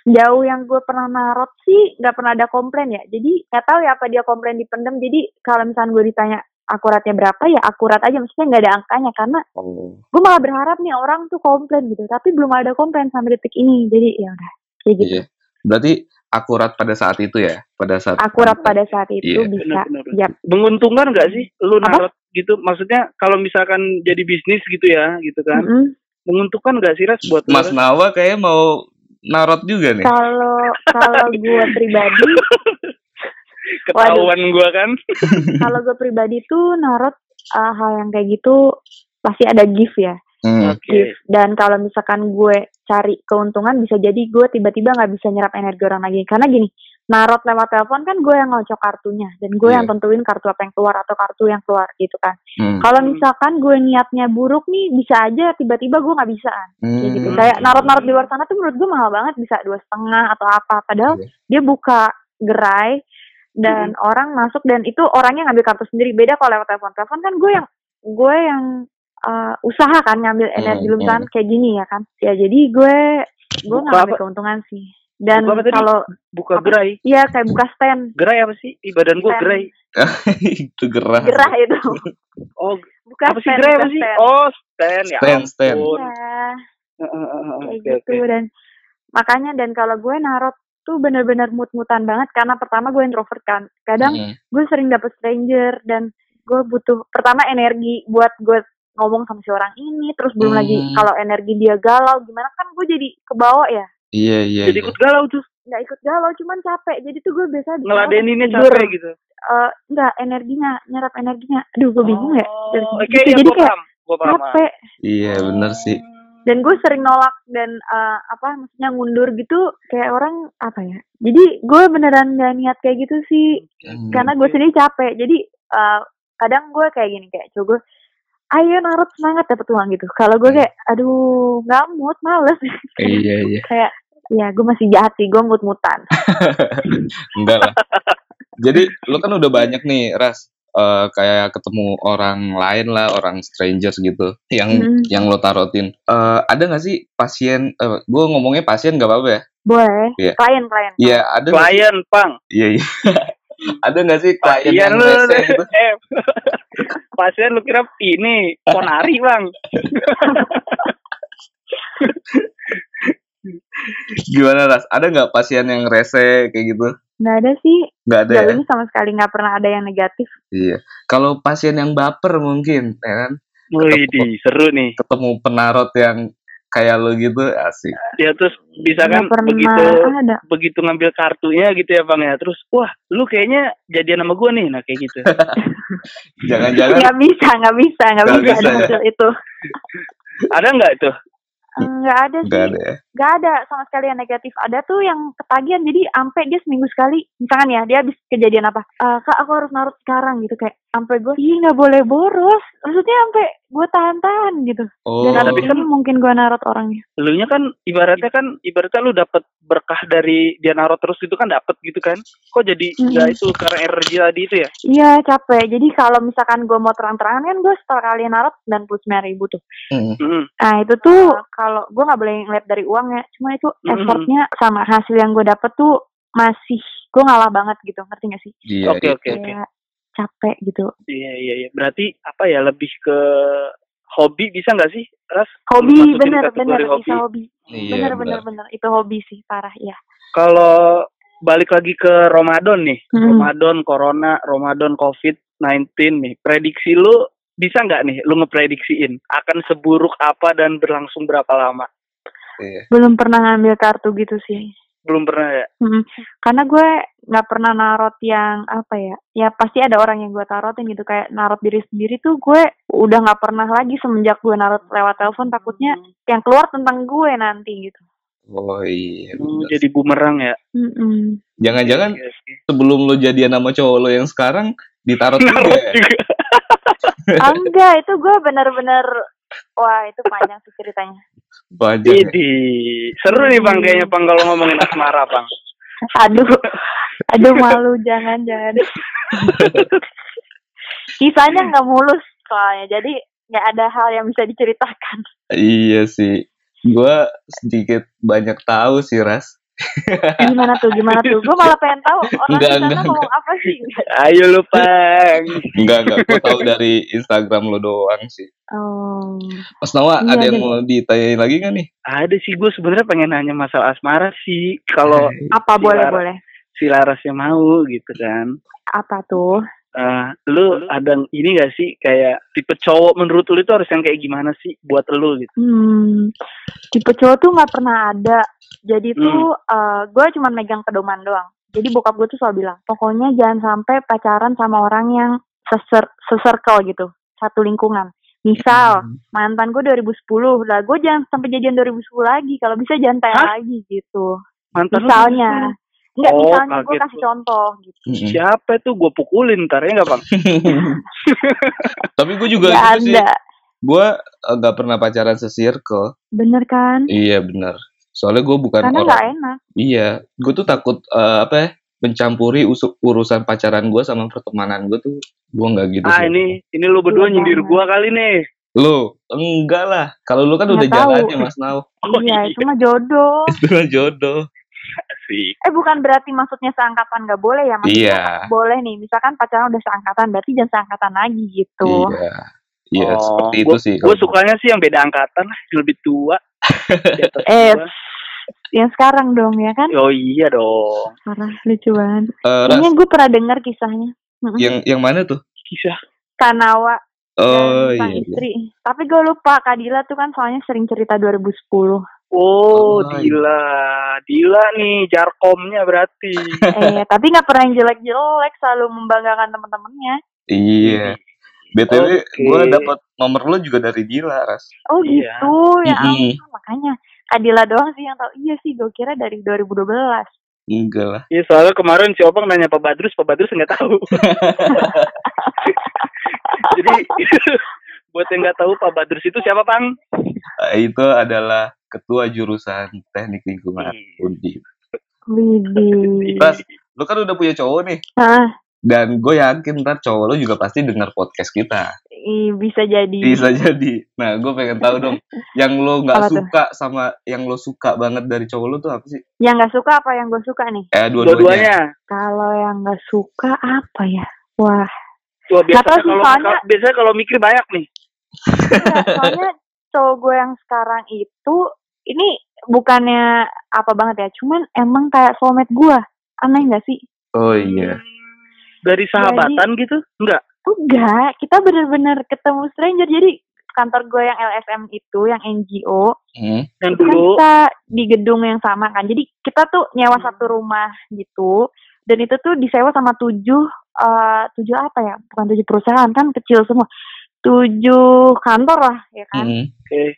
Sejauh yang gue pernah narot sih nggak pernah ada komplain ya. Jadi nggak tahu ya apa dia komplain dipendam. Jadi kalau misalnya gue ditanya akuratnya berapa ya akurat aja. Maksudnya nggak ada angkanya karena Oh. gue malah berharap nih orang tuh komplain gitu. Tapi belum ada komplain sampai detik ini. Jadi ya udah kayak gitu. Iya. Berarti akurat pada saat itu ya, pada saat Akurat pada saat itu Iya. bisa. Benar. Menguntungkan nggak sih lu Apa? narot gitu? Maksudnya kalau misalkan jadi bisnis gitu ya, gitu kan? Mm-mm. Menguntungkan nggak sih Ras buat lu, Mas Ras? Nawa kayak mau narot juga nih. Kalau kalau gue pribadi, Ketahuan gua kan. kalau gue pribadi tuh narot uh, hal yang kayak gitu pasti ada gift ya. Hmm. Gift dan kalau misalkan gue cari keuntungan bisa jadi gue tiba-tiba nggak bisa nyerap energi orang lagi karena gini narot lewat telepon kan gue yang ngocok kartunya dan gue Iya. yang tentuin kartu apa yang keluar atau kartu yang keluar gitu kan Hmm. kalau misalkan gue niatnya buruk nih bisa aja tiba-tiba gue nggak bisa kayak gitu Hmm. kayak narot-narot di luar sana tuh menurut gue mahal banget bisa dua setengah atau apa padahal Iya. dia buka gerai dan orang masuk dan itu orangnya ngambil kartu sendiri beda kalau lewat telepon telepon kan gue yang gue yang uh, usaha kan ngambil Hmm, energi lu hmm. misalkan kayak gini ya kan ya jadi gue gue ngambil keuntungan sih dan kalau Buka gerai. iya kayak buka stand Gerai apa sih? Di badan gua Stand. gerai. itu gerah. gerah itu Oh, buka apa sih stand gerai buka apa sih? stand. Oh, stand ya. Stand, stand. ampun. Iya. Heeh, heeh, heeh, kayak Oke, gitu oke. dan makanya dan kalau gue narot tuh bener-bener mut-mutan banget karena pertama gue introvert kan kadang Mm. gue sering dapet stranger dan gue butuh pertama energi buat gue ngomong sama si orang ini terus belum lagi Hmm. kalau energi dia galau gimana kan gue jadi kebawa ya Iya iya. Jadi iya. ikut galau tuh. nggak ikut galau cuman capek jadi tuh gue biasa di Ngeladeninnya capek gitu. Eh, nggak energinya nyerap energinya aduh gue bingung ya Oh, segi oke, gitu. ya, jadi kayak paham. capek Iya bener sih. Dan gue sering nolak dan eh, apa maksudnya ngundur gitu kayak orang apa ya jadi gue beneran gak niat kayak gitu sih Hmm. karena gue sendiri capek jadi eh, kadang gue kayak gini kayak coba ayo narut semangat dapet uang gitu kalau gue kayak aduh nggak mood males Iya iya. kayak ya gue masih jahat sih gue mut mutan Enggak lah. Jadi lu kan udah banyak nih ras eh, kayak ketemu orang lain lah, orang strangers gitu, yang Hmm. yang lo tarotin. Eh, ada nggak sih pasien? Eh, gue ngomongnya pasien nggak apa-apa ya? boleh Iya. klien klien Iya ada. nggak sih? Klien, Pang. Iya iya. ada nggak sih klien Pasien yang lu. rese gitu? Eh, pasien lu kira ini ponari, Bang. Gimana ras? Ada nggak pasien yang rese kayak gitu? Nggak ada sih Nggak ada sejauh ya? ini sama sekali nggak pernah ada yang negatif Iya. Kalau pasien yang baper mungkin, ya kan? Wih, di seru nih. Ketemu penarot yang kayak lo gitu, asik. Dia terus bisa nggak kan pernah begitu ada begitu ngambil kartunya gitu ya, Bang ya. Terus, wah, lu kayaknya jadian sama gua nih. Nah, kayak gitu. Jangan-jangan nggak bisa nggak bisa nggak bisa, bisa ada ya? hasil itu Ada nggak itu? Eh, nggak ada sih nggak ada ya. Gak ada sama sekali yang negatif. Ada tuh yang ketagihan. Jadi sampai dia seminggu sekali. Misalkan ya, dia habis kejadian apa? "Eh, kak, aku harus narut sekarang gitu kayak. Sampai gue, ih nggak boleh boros. Maksudnya sampai gue tahan-tahan gitu. Oh, Dan tapi kan- mungkin gue narut orangnya. Lu nya kan ibaratnya kan ibaratnya lu dapet berkah dari dia naruh terus itu kan dapet gitu kan. Kok jadi Hmm. nggak itu karena energi tadi itu ya? Iya capek. Jadi kalau misalkan gue mau terang-terangan kan gue setelah kali narut 99 ribu tuh. mm. Mm. Nah itu tuh kalau gue nggak boleh ngeliat dari uangnya. Cuma itu Hmm. effortnya sama hasil yang gue dapet tuh masih gue ngalah banget gitu. Ngerti gak sih? Iya, Oke iya. oke oke. Capek gitu. Iya iya iya. Berarti apa ya lebih ke hobi bisa nggak sih, Ras? Hobi bener kategori bener hobi. bisa hobi. Iya, bener benar. bener bener itu hobi sih parah ya. Kalau balik lagi ke Ramadan nih, Hmm. Ramadan Corona, Ramadan COVID-19 nih, prediksi lu bisa nggak nih lu ngeprediksiin akan seburuk apa dan berlangsung berapa lama? Iya. Belum pernah ngambil kartu gitu sih. Belum pernah ya? Mm, Karena gue nggak pernah narot yang apa ya? Ya pasti ada orang yang gue tarotin gitu kayak narot diri sendiri tuh gue udah nggak pernah lagi semenjak gue narot lewat telepon takutnya yang keluar tentang gue nanti gitu. Oh iya. Hmm, jadi bumerang ya? Jangan-jangan Iya sih. sebelum lo jadian sama cowok lo yang sekarang ditarot juga ya? juga. Ah, enggak itu gue bener-bener wah itu panjang sih ceritanya. Ya? Idi, seru nih bang kayaknya bang kalau ngomongin asmara bang. Aduh, aduh malu jangan jangan. Kisahnya nggak mulus soalnya, jadi nggak ada hal yang bisa diceritakan. Iya sih. Gua sedikit banyak tahu sih, Ras. Gimana tuh, gimana tuh? Gue malah pengen tahu orang Enggak, di sana enggak, ngomong apa sih. Ayo lu bang. Enggak, enggak. Gua tahu dari Instagram lo doang sih. Oh, Mas Nawa, Iya, ada yang mau ditanyain lagi nggak nih? Ada sih gue sebenarnya pengen nanya masalah asmara sih. Kalau apa boleh Silakan. boleh? si Larasnya mau gitu kan. Apa tuh? Eh, lu ada ini gak sih kayak tipe cowok menurut lu itu harus yang kayak gimana sih buat lu gitu? Hmm, tipe cowok tuh nggak pernah ada. Jadi tuh gue cuma megang pedoman doang. Jadi bokap gue tuh selalu bilang, pokoknya jangan sampai pacaran sama orang yang seser seserkel gitu, satu lingkungan. Misal Hmm. mantan gue 2010, lah gue jangan sampai jadian 2010 lagi. Kalau bisa jangan tanya lagi gitu. Mantan lu Misalnya, enggak Oh, misalnya gue kasih gua. contoh gitu. Siapa tuh gue pukulin ntar ya nggak bang? Tapi gue juga Gak gitu sih. ada, Gue nggak pernah pacaran sesirkel. bener kan? Iya benar. Soalnya gue bukan Karena orang. nggak enak. Iya, gue tuh takut eh, apa ya? mencampuri usu- urusan pacaran gue sama pertemanan gue tuh gue nggak gitu Ah sih. ini ini lu berdua Iya nyindir gua kali nih. Lo enggak lah. Kalau lu kan Nggak udah tahu. jalannya Mas Nau. Oh, iya, iya. itu mah jodoh. Itu mah jodoh. Asik. Eh bukan berarti maksudnya seangkatan nggak boleh ya? Maksudnya Iya. boleh nih. Misalkan pacaran udah seangkatan, berarti jangan seangkatan lagi gitu. Iya. Iya, Oh, seperti itu gua- sih. Gue sukanya sih yang beda angkatan lah, yang lebih tua. Eh, yang sekarang dong ya kan? Oh iya dong. Parah, lucu banget. Eh, Ras, Kayaknya gue pernah dengar kisahnya. Yang yang mana tuh? Kisah. Kanawa Oh dan sang iya. iya. istri. Tapi gue lupa, Kak Dila tuh kan soalnya sering cerita 2010. Oh, Oh, Dila. Dila nih jarkomnya berarti. eh, tapi nggak pernah yang jelek-jelek, selalu membanggakan teman-temannya. Iya. BTW Oke. gue dapat nomor lu juga dari Dila, Ras. Oh Iya. gitu, ya ampun. Makanya Kak Dila doang sih yang tahu. Iya sih, gue kira dari 2012. Enggak lah. Iya soalnya kemarin si Opang nanya Pak Badrus, Pak Badrus nggak tahu. Jadi buat yang nggak tahu Pak Badrus itu siapa Pang? Eh, Itu adalah ketua jurusan teknik lingkungan. Undip. Widih. Ras, lu kan udah punya cowok nih. Hah, Dan gue yakin ntar cowok lu juga pasti dengar podcast kita. ih, bisa jadi. Bisa jadi. Nah, gue pengen tahu dong, yang lo nggak Apa tuh? suka sama yang lo suka banget dari cowok lo tuh apa sih? Yang nggak suka apa yang gue suka nih? Eh, dua-duanya. Dua-duanya. Kalau yang nggak suka apa ya? Wah, Wah, biasanya sih, kalau soalnya- biasanya kalau mikir banyak nih. enggak, soalnya cowok gue yang sekarang itu ini bukannya apa banget ya, cuman emang kayak soulmate gue. Aneh nggak sih? Oh iya. Dari sahabatan gitu? Enggak. Enggak, kita bener-bener ketemu stranger. Jadi kantor gue yang LSM itu, yang NGO, Hmm. Yang kan dulu kita di gedung yang sama kan. Jadi kita tuh nyewa satu rumah gitu. Dan itu tuh disewa sama tujuh, eh tujuh apa ya? Bukan tujuh perusahaan kan kecil semua. Tujuh kantor lah ya kan. Hmm. Oke.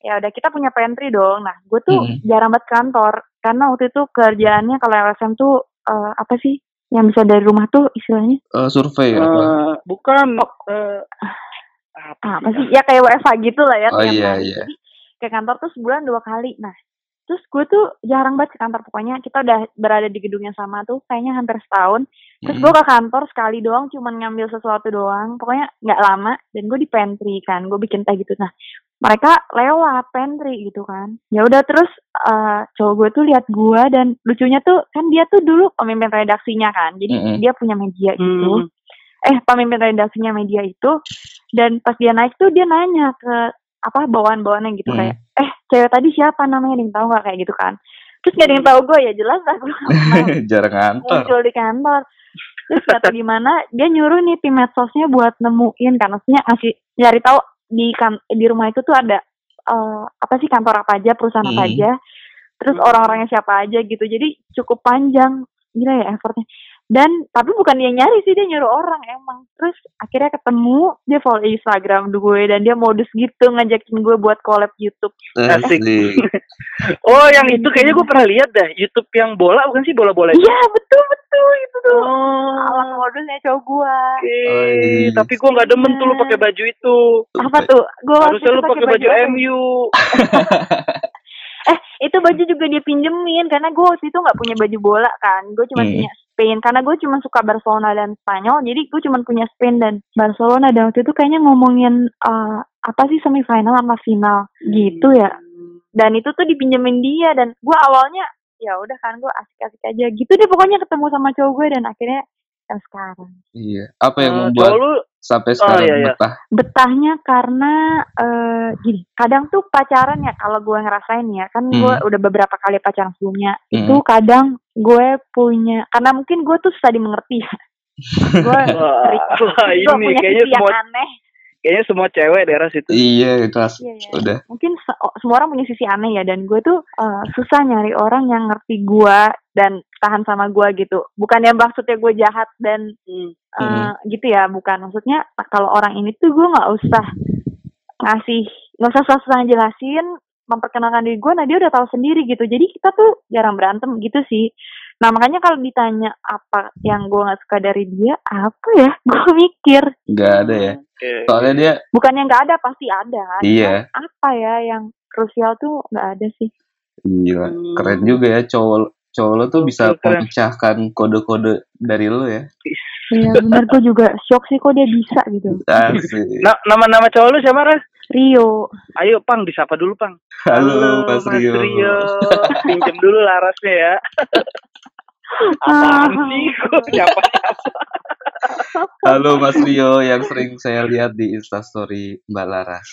Ya udah kita punya pantry dong. Nah gue tuh Hmm. jarang banget kantor. Karena waktu itu kerjaannya kalau LSM tuh eh, apa sih? Yang bisa dari rumah tuh istilahnya Eh, survei apa? Eh, bukan eh, apa sih? Ya kayak WFH gitu lah ya. Oh, iya, iya. Jadi ke kantor tuh sebulan dua kali. Nah terus gue tuh jarang banget ke kantor. Pokoknya kita udah berada di gedung yang sama tuh kayaknya hampir setahun. Terus Hmm. gue ke kantor sekali doang, cuman ngambil sesuatu doang. Pokoknya nggak lama. Dan gue di pantry kan, gue bikin teh gitu. Nah, mereka lewat pantry gitu kan. Ya udah terus eh, cowok gue tuh lihat gue dan lucunya tuh kan dia tuh dulu pemimpin redaksinya kan. Jadi Mm-mm. dia punya media gitu. Hmm. Eh pemimpin redaksinya media itu. Dan pas dia naik tuh dia nanya ke apa bawaan-bawaannya gitu Hmm. kayak, eh cewek tadi siapa namanya, ada yang tahu nggak kayak gitu kan? Terus gak ada yang tahu gue ya jelas lah gue nggak Jarang ngantor. muncul di kantor terus kata gimana dia nyuruh nih tim medsosnya buat nemuin kan maksudnya ngasih nyari tahu di kan di rumah itu tuh ada eh, apa sih kantor apa aja perusahaan apa Hmm. aja terus orang-orangnya siapa aja gitu jadi cukup panjang gila ya effortnya dan tapi bukan dia nyari sih dia nyuruh orang emang terus akhirnya ketemu dia follow Instagram gue dan dia modus gitu ngajakin gue buat collab YouTube Asik. Asik. Oh, yang itu kayaknya gue pernah lihat dah. YouTube yang bola bukan sih bola-bola itu? iya betul betul itu tuh Oh. alat modusnya cowok gue Oke, Oh, iya. tapi gue nggak demen tuh lu pakai baju itu. apa tuh gue Harusnya lu pakai baju apa? MU. eh itu baju juga dia pinjemin karena gue waktu itu nggak punya baju bola kan gue cuma Hmm. punya Spain. Karena gue cuma suka Barcelona dan Spanyol jadi gue cuma punya Spain dan Barcelona. Dan waktu itu kayaknya ngomongin eh, apa sih semifinal sama final. Gitu ya. Dan itu tuh dipinjemin dia dan gue awalnya ya udah kan gue asik-asik aja. Gitu deh pokoknya ketemu sama cowok gue dan akhirnya yang sekarang Iya. Apa yang Eh, membuat lu sampai sekarang iya, iya. betah? betahnya karena eh gini kadang tuh pacaran ya kalau gue ngerasain ya kan gue Hmm. udah beberapa kali pacaran sebelumnya Hmm. itu kadang gue punya karena mungkin gue tuh susah dimengerti gue wah, gue ini punya kayaknya sisi yang semua aneh kayaknya semua cewek daerah situ. Iya, kelas. Iya, iya. Udah. mungkin se- oh, semua orang punya sisi aneh ya dan gue tuh eh, susah nyari orang yang ngerti gue dan tahan sama gue gitu. Bukan yang maksudnya gue jahat dan Hmm. eh, gitu ya bukan. Maksudnya kalau orang ini tuh gue nggak usah ngasih nggak usah susah jelasin memperkenalkan diri gue nah dia udah tahu sendiri gitu. Jadi kita tuh jarang berantem gitu sih. Nah makanya kalau ditanya apa yang gue nggak suka dari dia apa ya? Gue mikir. Nggak ada ya. Soalnya dia bukan yang nggak ada pasti ada Iya. apa ya yang krusial tuh nggak ada sih. Gila, keren juga ya cowok cowok lo tuh bisa Gokil, keren. memecahkan kode-kode dari lo ya. Iya bener gue juga shock sih kok dia bisa gitu. Asik. Nah, nama-nama cowok lu siapa, Ras? Rio. Ayo, Pang, disapa dulu, Pang. Halo, Mas Rio. Pinjem dulu larasnya ya. Apaan sih? Kok siapa? Halo Mas Rio yang sering saya lihat di Instastory Mbak Laras.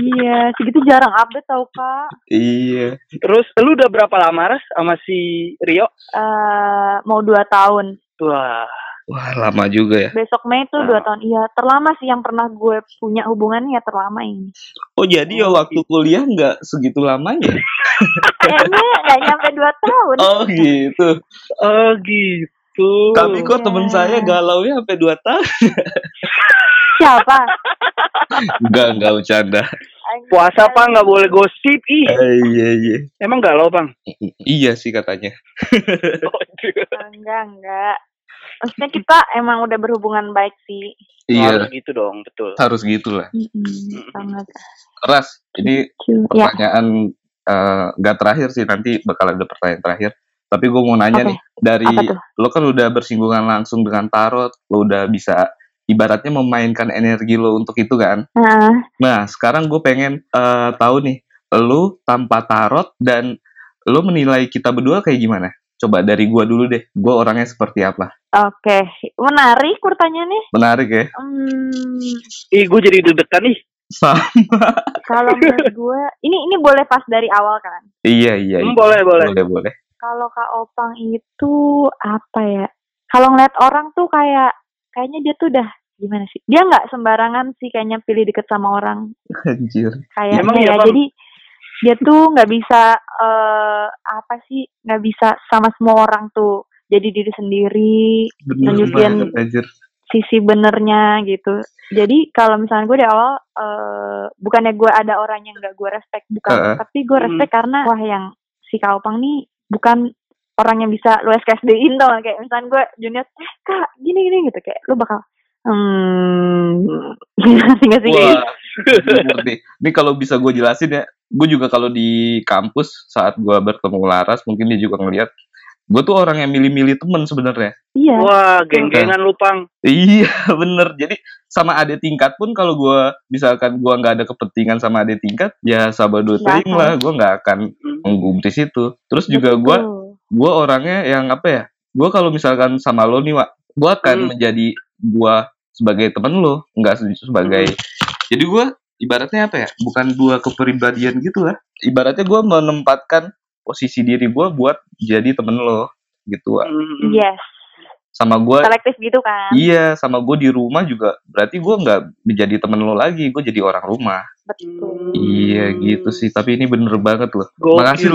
iya, segitu jarang update tau kak. Iya. Terus, lu udah berapa lama, Ras, sama si Rio? Eh mau dua tahun. Wah, Wah, lama juga ya. Besok Mei tuh dua tahun. Iya, terlama sih yang pernah gue punya hubungan ya terlama ini. Oh, jadi ya waktu kuliah nggak segitu lamanya? Kayaknya nggak nyampe dua tahun. Oh, gitu. oh gitu. Tapi kok temen Iya. saya galau ya sampai 2 tahun. Siapa? Enggak, enggak bercanda. Puasa, Pang, nggak boleh gosip. Ih, Eh, iya, iya. emang galau, Bang? Iya sih katanya. Oh, iya. Enggak, enggak. Maksudnya kita emang udah berhubungan baik sih. Harus Iya, gitu dong, betul. harus gitu lah. Mm-mm, banget. Ras, ini Ya, pertanyaan eh, nggak terakhir sih nanti bakal ada pertanyaan terakhir. Tapi gue mau nanya Oke. nih dari lo kan udah bersinggungan langsung dengan tarot, lo udah bisa ibaratnya memainkan energi lo untuk itu kan. Nah, Nah, sekarang gue pengen eh, tahu nih, lo tanpa tarot dan lo menilai kita berdua kayak gimana? Coba dari gua dulu deh, gua orangnya seperti apa? oke. Menarik pertanyaannya. Menarik ya? Hmm, Ih, gue jadi deg-degan nih. Sama. kalau menurut gue, ini ini boleh pas dari awal kan? Iya, iya, Hmm, iya. boleh, boleh. Boleh, boleh. Kalau Kak Opang itu apa ya? Kalau ngeliat orang tuh kayak kayaknya dia tuh udah gimana sih? Dia nggak sembarangan sih kayaknya pilih deket sama orang Anjir. kayaknya Emang ya. Bang? Jadi dia tuh nggak bisa eh apa sih? nggak bisa sama semua orang tuh jadi diri sendiri, Bener Nunjukin- banget, anjir. sisi benernya gitu. Jadi kalau misalnya gue di awal eh bukannya gue ada orang yang gak gue respect bukan, Heeh. tapi gue respect karena wah yang si Kak Opang nih bukan orang yang bisa lu SKSD-in tau kayak misalnya gue junior eh kak gini gini gitu kayak lu bakal hmm ngerti gak sih ngerti. Ini kalau bisa gue jelasin ya, gue juga kalau di kampus saat gue bertemu Laras, mungkin dia juga ngeliat, gue tuh orang yang milih-milih temen sebenarnya. iya Wah, geng-gengan lu, Pang. Iya, bener. Jadi sama adik tingkat pun kalau gue misalkan gue nggak ada kepentingan sama adik tingkat, ya sabar dua teing lah, gue nggak akan Hmm. menggubris itu. Terus juga gue gue orangnya yang apa ya gue kalau misalkan sama lo nih Wak gue akan Hmm. menjadi gue sebagai temen lo nggak se- sebagai jadi gue ibaratnya apa ya bukan dua kepribadian gitu lah. Ibaratnya gue menempatkan posisi diri gue buat jadi temen lo gitu. Wak Hmm. yes. Sama gue selektif gitu kan? Iya sama gue di rumah juga berarti gue nggak menjadi temen lo lagi gue jadi orang rumah. Betul. Iya gitu sih. Tapi ini bener banget loh. Gokil, Makasih,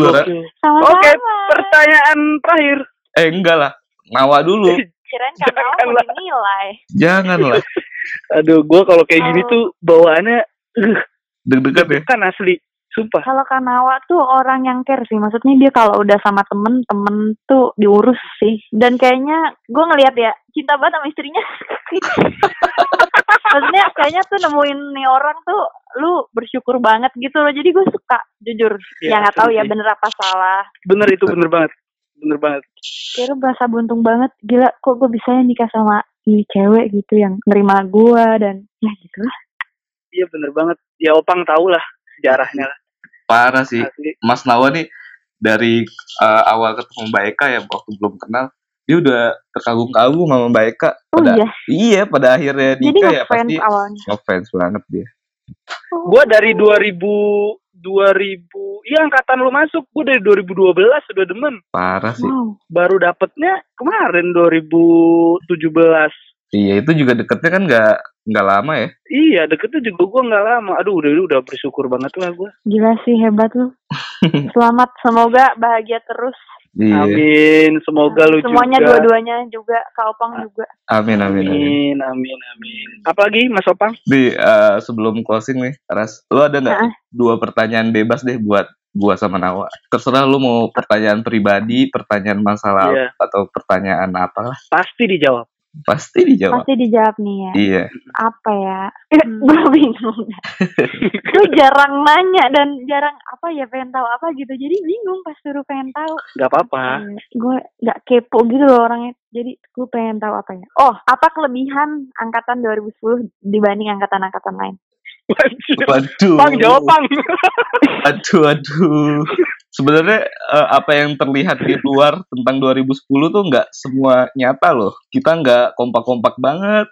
sama-sama Oke, pertanyaan terakhir. eh enggak lah. Ngawa dulu. Kirain Jangan mau lah. dinilai jangan lah Aduh, gue kalau kayak gini Oh. tuh bawaannya uh, deg-degan ya kan asli. Sumpah. Kalau Kanawa tuh orang yang care sih, maksudnya dia kalau udah sama temen, temen tuh diurus sih. Dan kayaknya gue ngelihat ya cinta banget sama istrinya. maksudnya kayaknya tuh nemuin nih orang tuh lu bersyukur banget gitu loh. Jadi gue suka jujur. Ya, ya nggak tahu ya bener apa salah. Bener itu, bener banget. Bener banget. Lu berasa beruntung banget. Gila kok gue bisa nikah sama ini cewek gitu yang nerima gue dan ya gitu lah. Iya, bener banget. Ya, Opang tau lah sejarahnya lah. parah sih Asli. Mas Nawa nih dari uh, awal ketemu Mbak Eka ya waktu belum kenal dia udah terkagum-kagum sama Mbak Eka Oh pada iya, iya pada akhirnya jadi nikah ya ngefans pasti awalnya. ngefans banget dia Oh. Gue dari 2000 2000 iya angkatan lu masuk. Gue dari 2012 sudah demen. Parah sih. Wow. baru dapetnya kemarin 2017 iya itu juga deketnya kan nggak nggak lama ya? Iya deketnya juga gue nggak lama. Aduh udah udah bersyukur banget lah gue Gila sih hebat lu. Selamat, semoga bahagia terus. Iya. Amin. Semoga lu Semuanya juga. dua-duanya juga, Kak Opang juga. amin amin amin. Amin amin amin. Apalagi Mas Opang? Di uh, sebelum closing nih Ras lu ada nggak Heeh. dua pertanyaan bebas deh buat gua sama Nawa? Terserah lu mau pertanyaan pribadi pertanyaan masalah Iya. atau pertanyaan apa lah pasti dijawab Pasti dijawab. Pasti dijawab nih ya. Iya. Apa ya? gue bingung. gue jarang nanya dan jarang apa ya pengen tahu apa gitu. Jadi bingung pas suruh pengen tahu. Gak apa-apa. gue nggak kepo gitu loh orangnya. Jadi gue pengen tahu apa ya. Oh, apa kelebihan angkatan 2010 dibanding angkatan-angkatan lain? Waduh. Pang jawab pang. Aduh, aduh. Sebenarnya eh, apa yang terlihat di luar tentang 2010 tuh nggak semua nyata loh. Kita nggak kompak-kompak banget.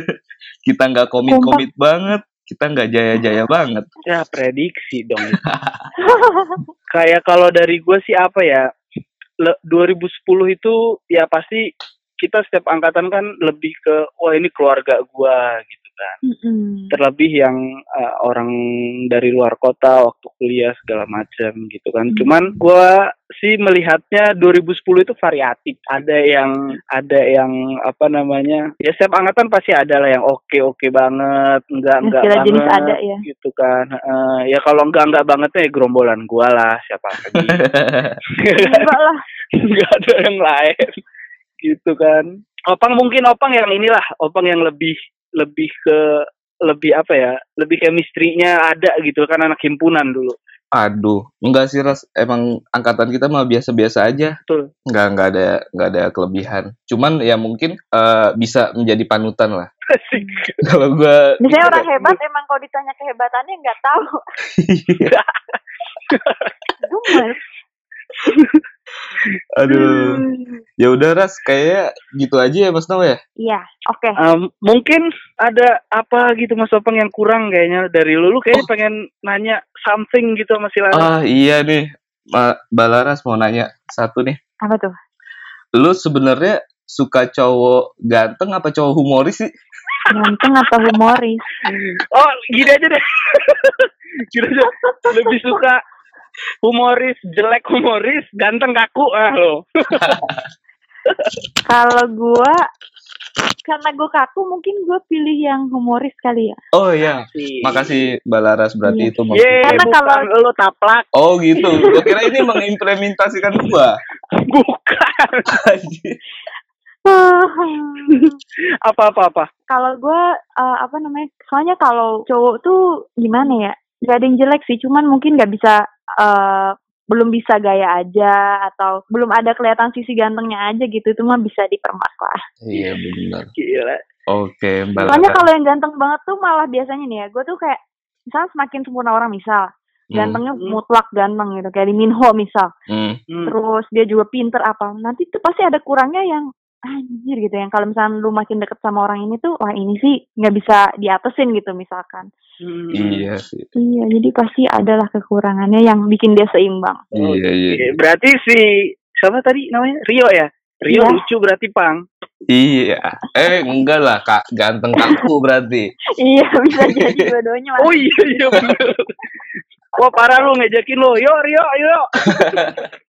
kita nggak komit-komit banget. Kita nggak jaya-jaya banget. ya prediksi dong. Kayak kalau dari gue sih apa ya? le- 2010 itu ya pasti kita setiap angkatan kan lebih ke wah ini keluarga gua gitu kan. Mm-mm. Terlebih yang uh, orang dari luar kota waktu kuliah segala macam gitu kan. Hmm. Cuman gua sih melihatnya 2010 itu variatif. Ada yang ada yang apa namanya? Ya setiap angkatan pasti ada lah yang oke-oke banget, enggak enggak banget jenis ada ya. gitu kan. Eh, ya kalau enggak enggak bangetnya ya gerombolan gua lah siapa lagi. Enggak lah. nggak ada yang lain gitu kan opang mungkin opang yang inilah opang yang lebih lebih ke lebih apa ya lebih chemistry-nya ada gitu kan anak himpunan dulu Aduh, enggak sih Ras. Emang angkatan kita mah biasa-biasa aja. Betul. Enggak enggak ada enggak ada kelebihan. Cuman ya mungkin eh, bisa menjadi panutan lah. Kalau gua Misalnya orang hebat emang kalau ditanya kehebatannya nggak tahu. Gemes. aduh. Ya udah Ras, kayak gitu aja ya Mas Nau ya. Iya, oke. Em, mungkin ada apa gitu mas opang yang kurang kayaknya dari lu lu kayaknya pengen nanya something gitu sama si Lara Ah iya nih, Ma Balaras mau nanya satu nih. Apa tuh? Lu sebenarnya suka cowok ganteng apa cowok humoris sih? Ganteng atau humoris? oh gini aja deh gini aja lebih suka humoris jelek humoris ganteng kaku ah lo Kalau gua karena gue kaku mungkin gue pilih yang humoris kali ya. Oh iya, makasih Balaras berarti Iya. itu Karena kalau- lo taplak Oh gitu. Gua kira ini mengimplementasikan gua. bukan Anjir. apa apa apa kalau gue eh, apa namanya? Soalnya kalau cowok tuh gimana ya? Gak ada yang jelek sih, cuman mungkin nggak bisa eh belum bisa gaya aja atau belum ada kelihatan sisi gantengnya aja gitu itu mah bisa dipermak lah. Iya benar. gila Oke, Soalnya Balaras. kalau yang ganteng banget tuh malah biasanya nih ya, gue tuh kayak misalnya semakin sempurna orang misal, Hmm, gantengnya Hmm. mutlak ganteng gitu, kayak di Minho misal. hmm. Hmm. Terus dia juga pinter apa, nanti tuh pasti ada kurangnya yang anjir gitu yang kalau misalnya lu makin deket sama orang ini tuh wah ini sih nggak bisa diatesin gitu misalkan Hmm. Iya sih. iya jadi pasti adalah kekurangannya yang bikin dia seimbang Iya, iya. Berarti si siapa tadi namanya Rio ya Rio Iya. lucu berarti pang Iya. Eh, enggak lah, Kak. Ganteng kaku berarti. iya bisa jadi dua-duanya oh iya iya bener wah parah lu ngejakin lo yo Rio yo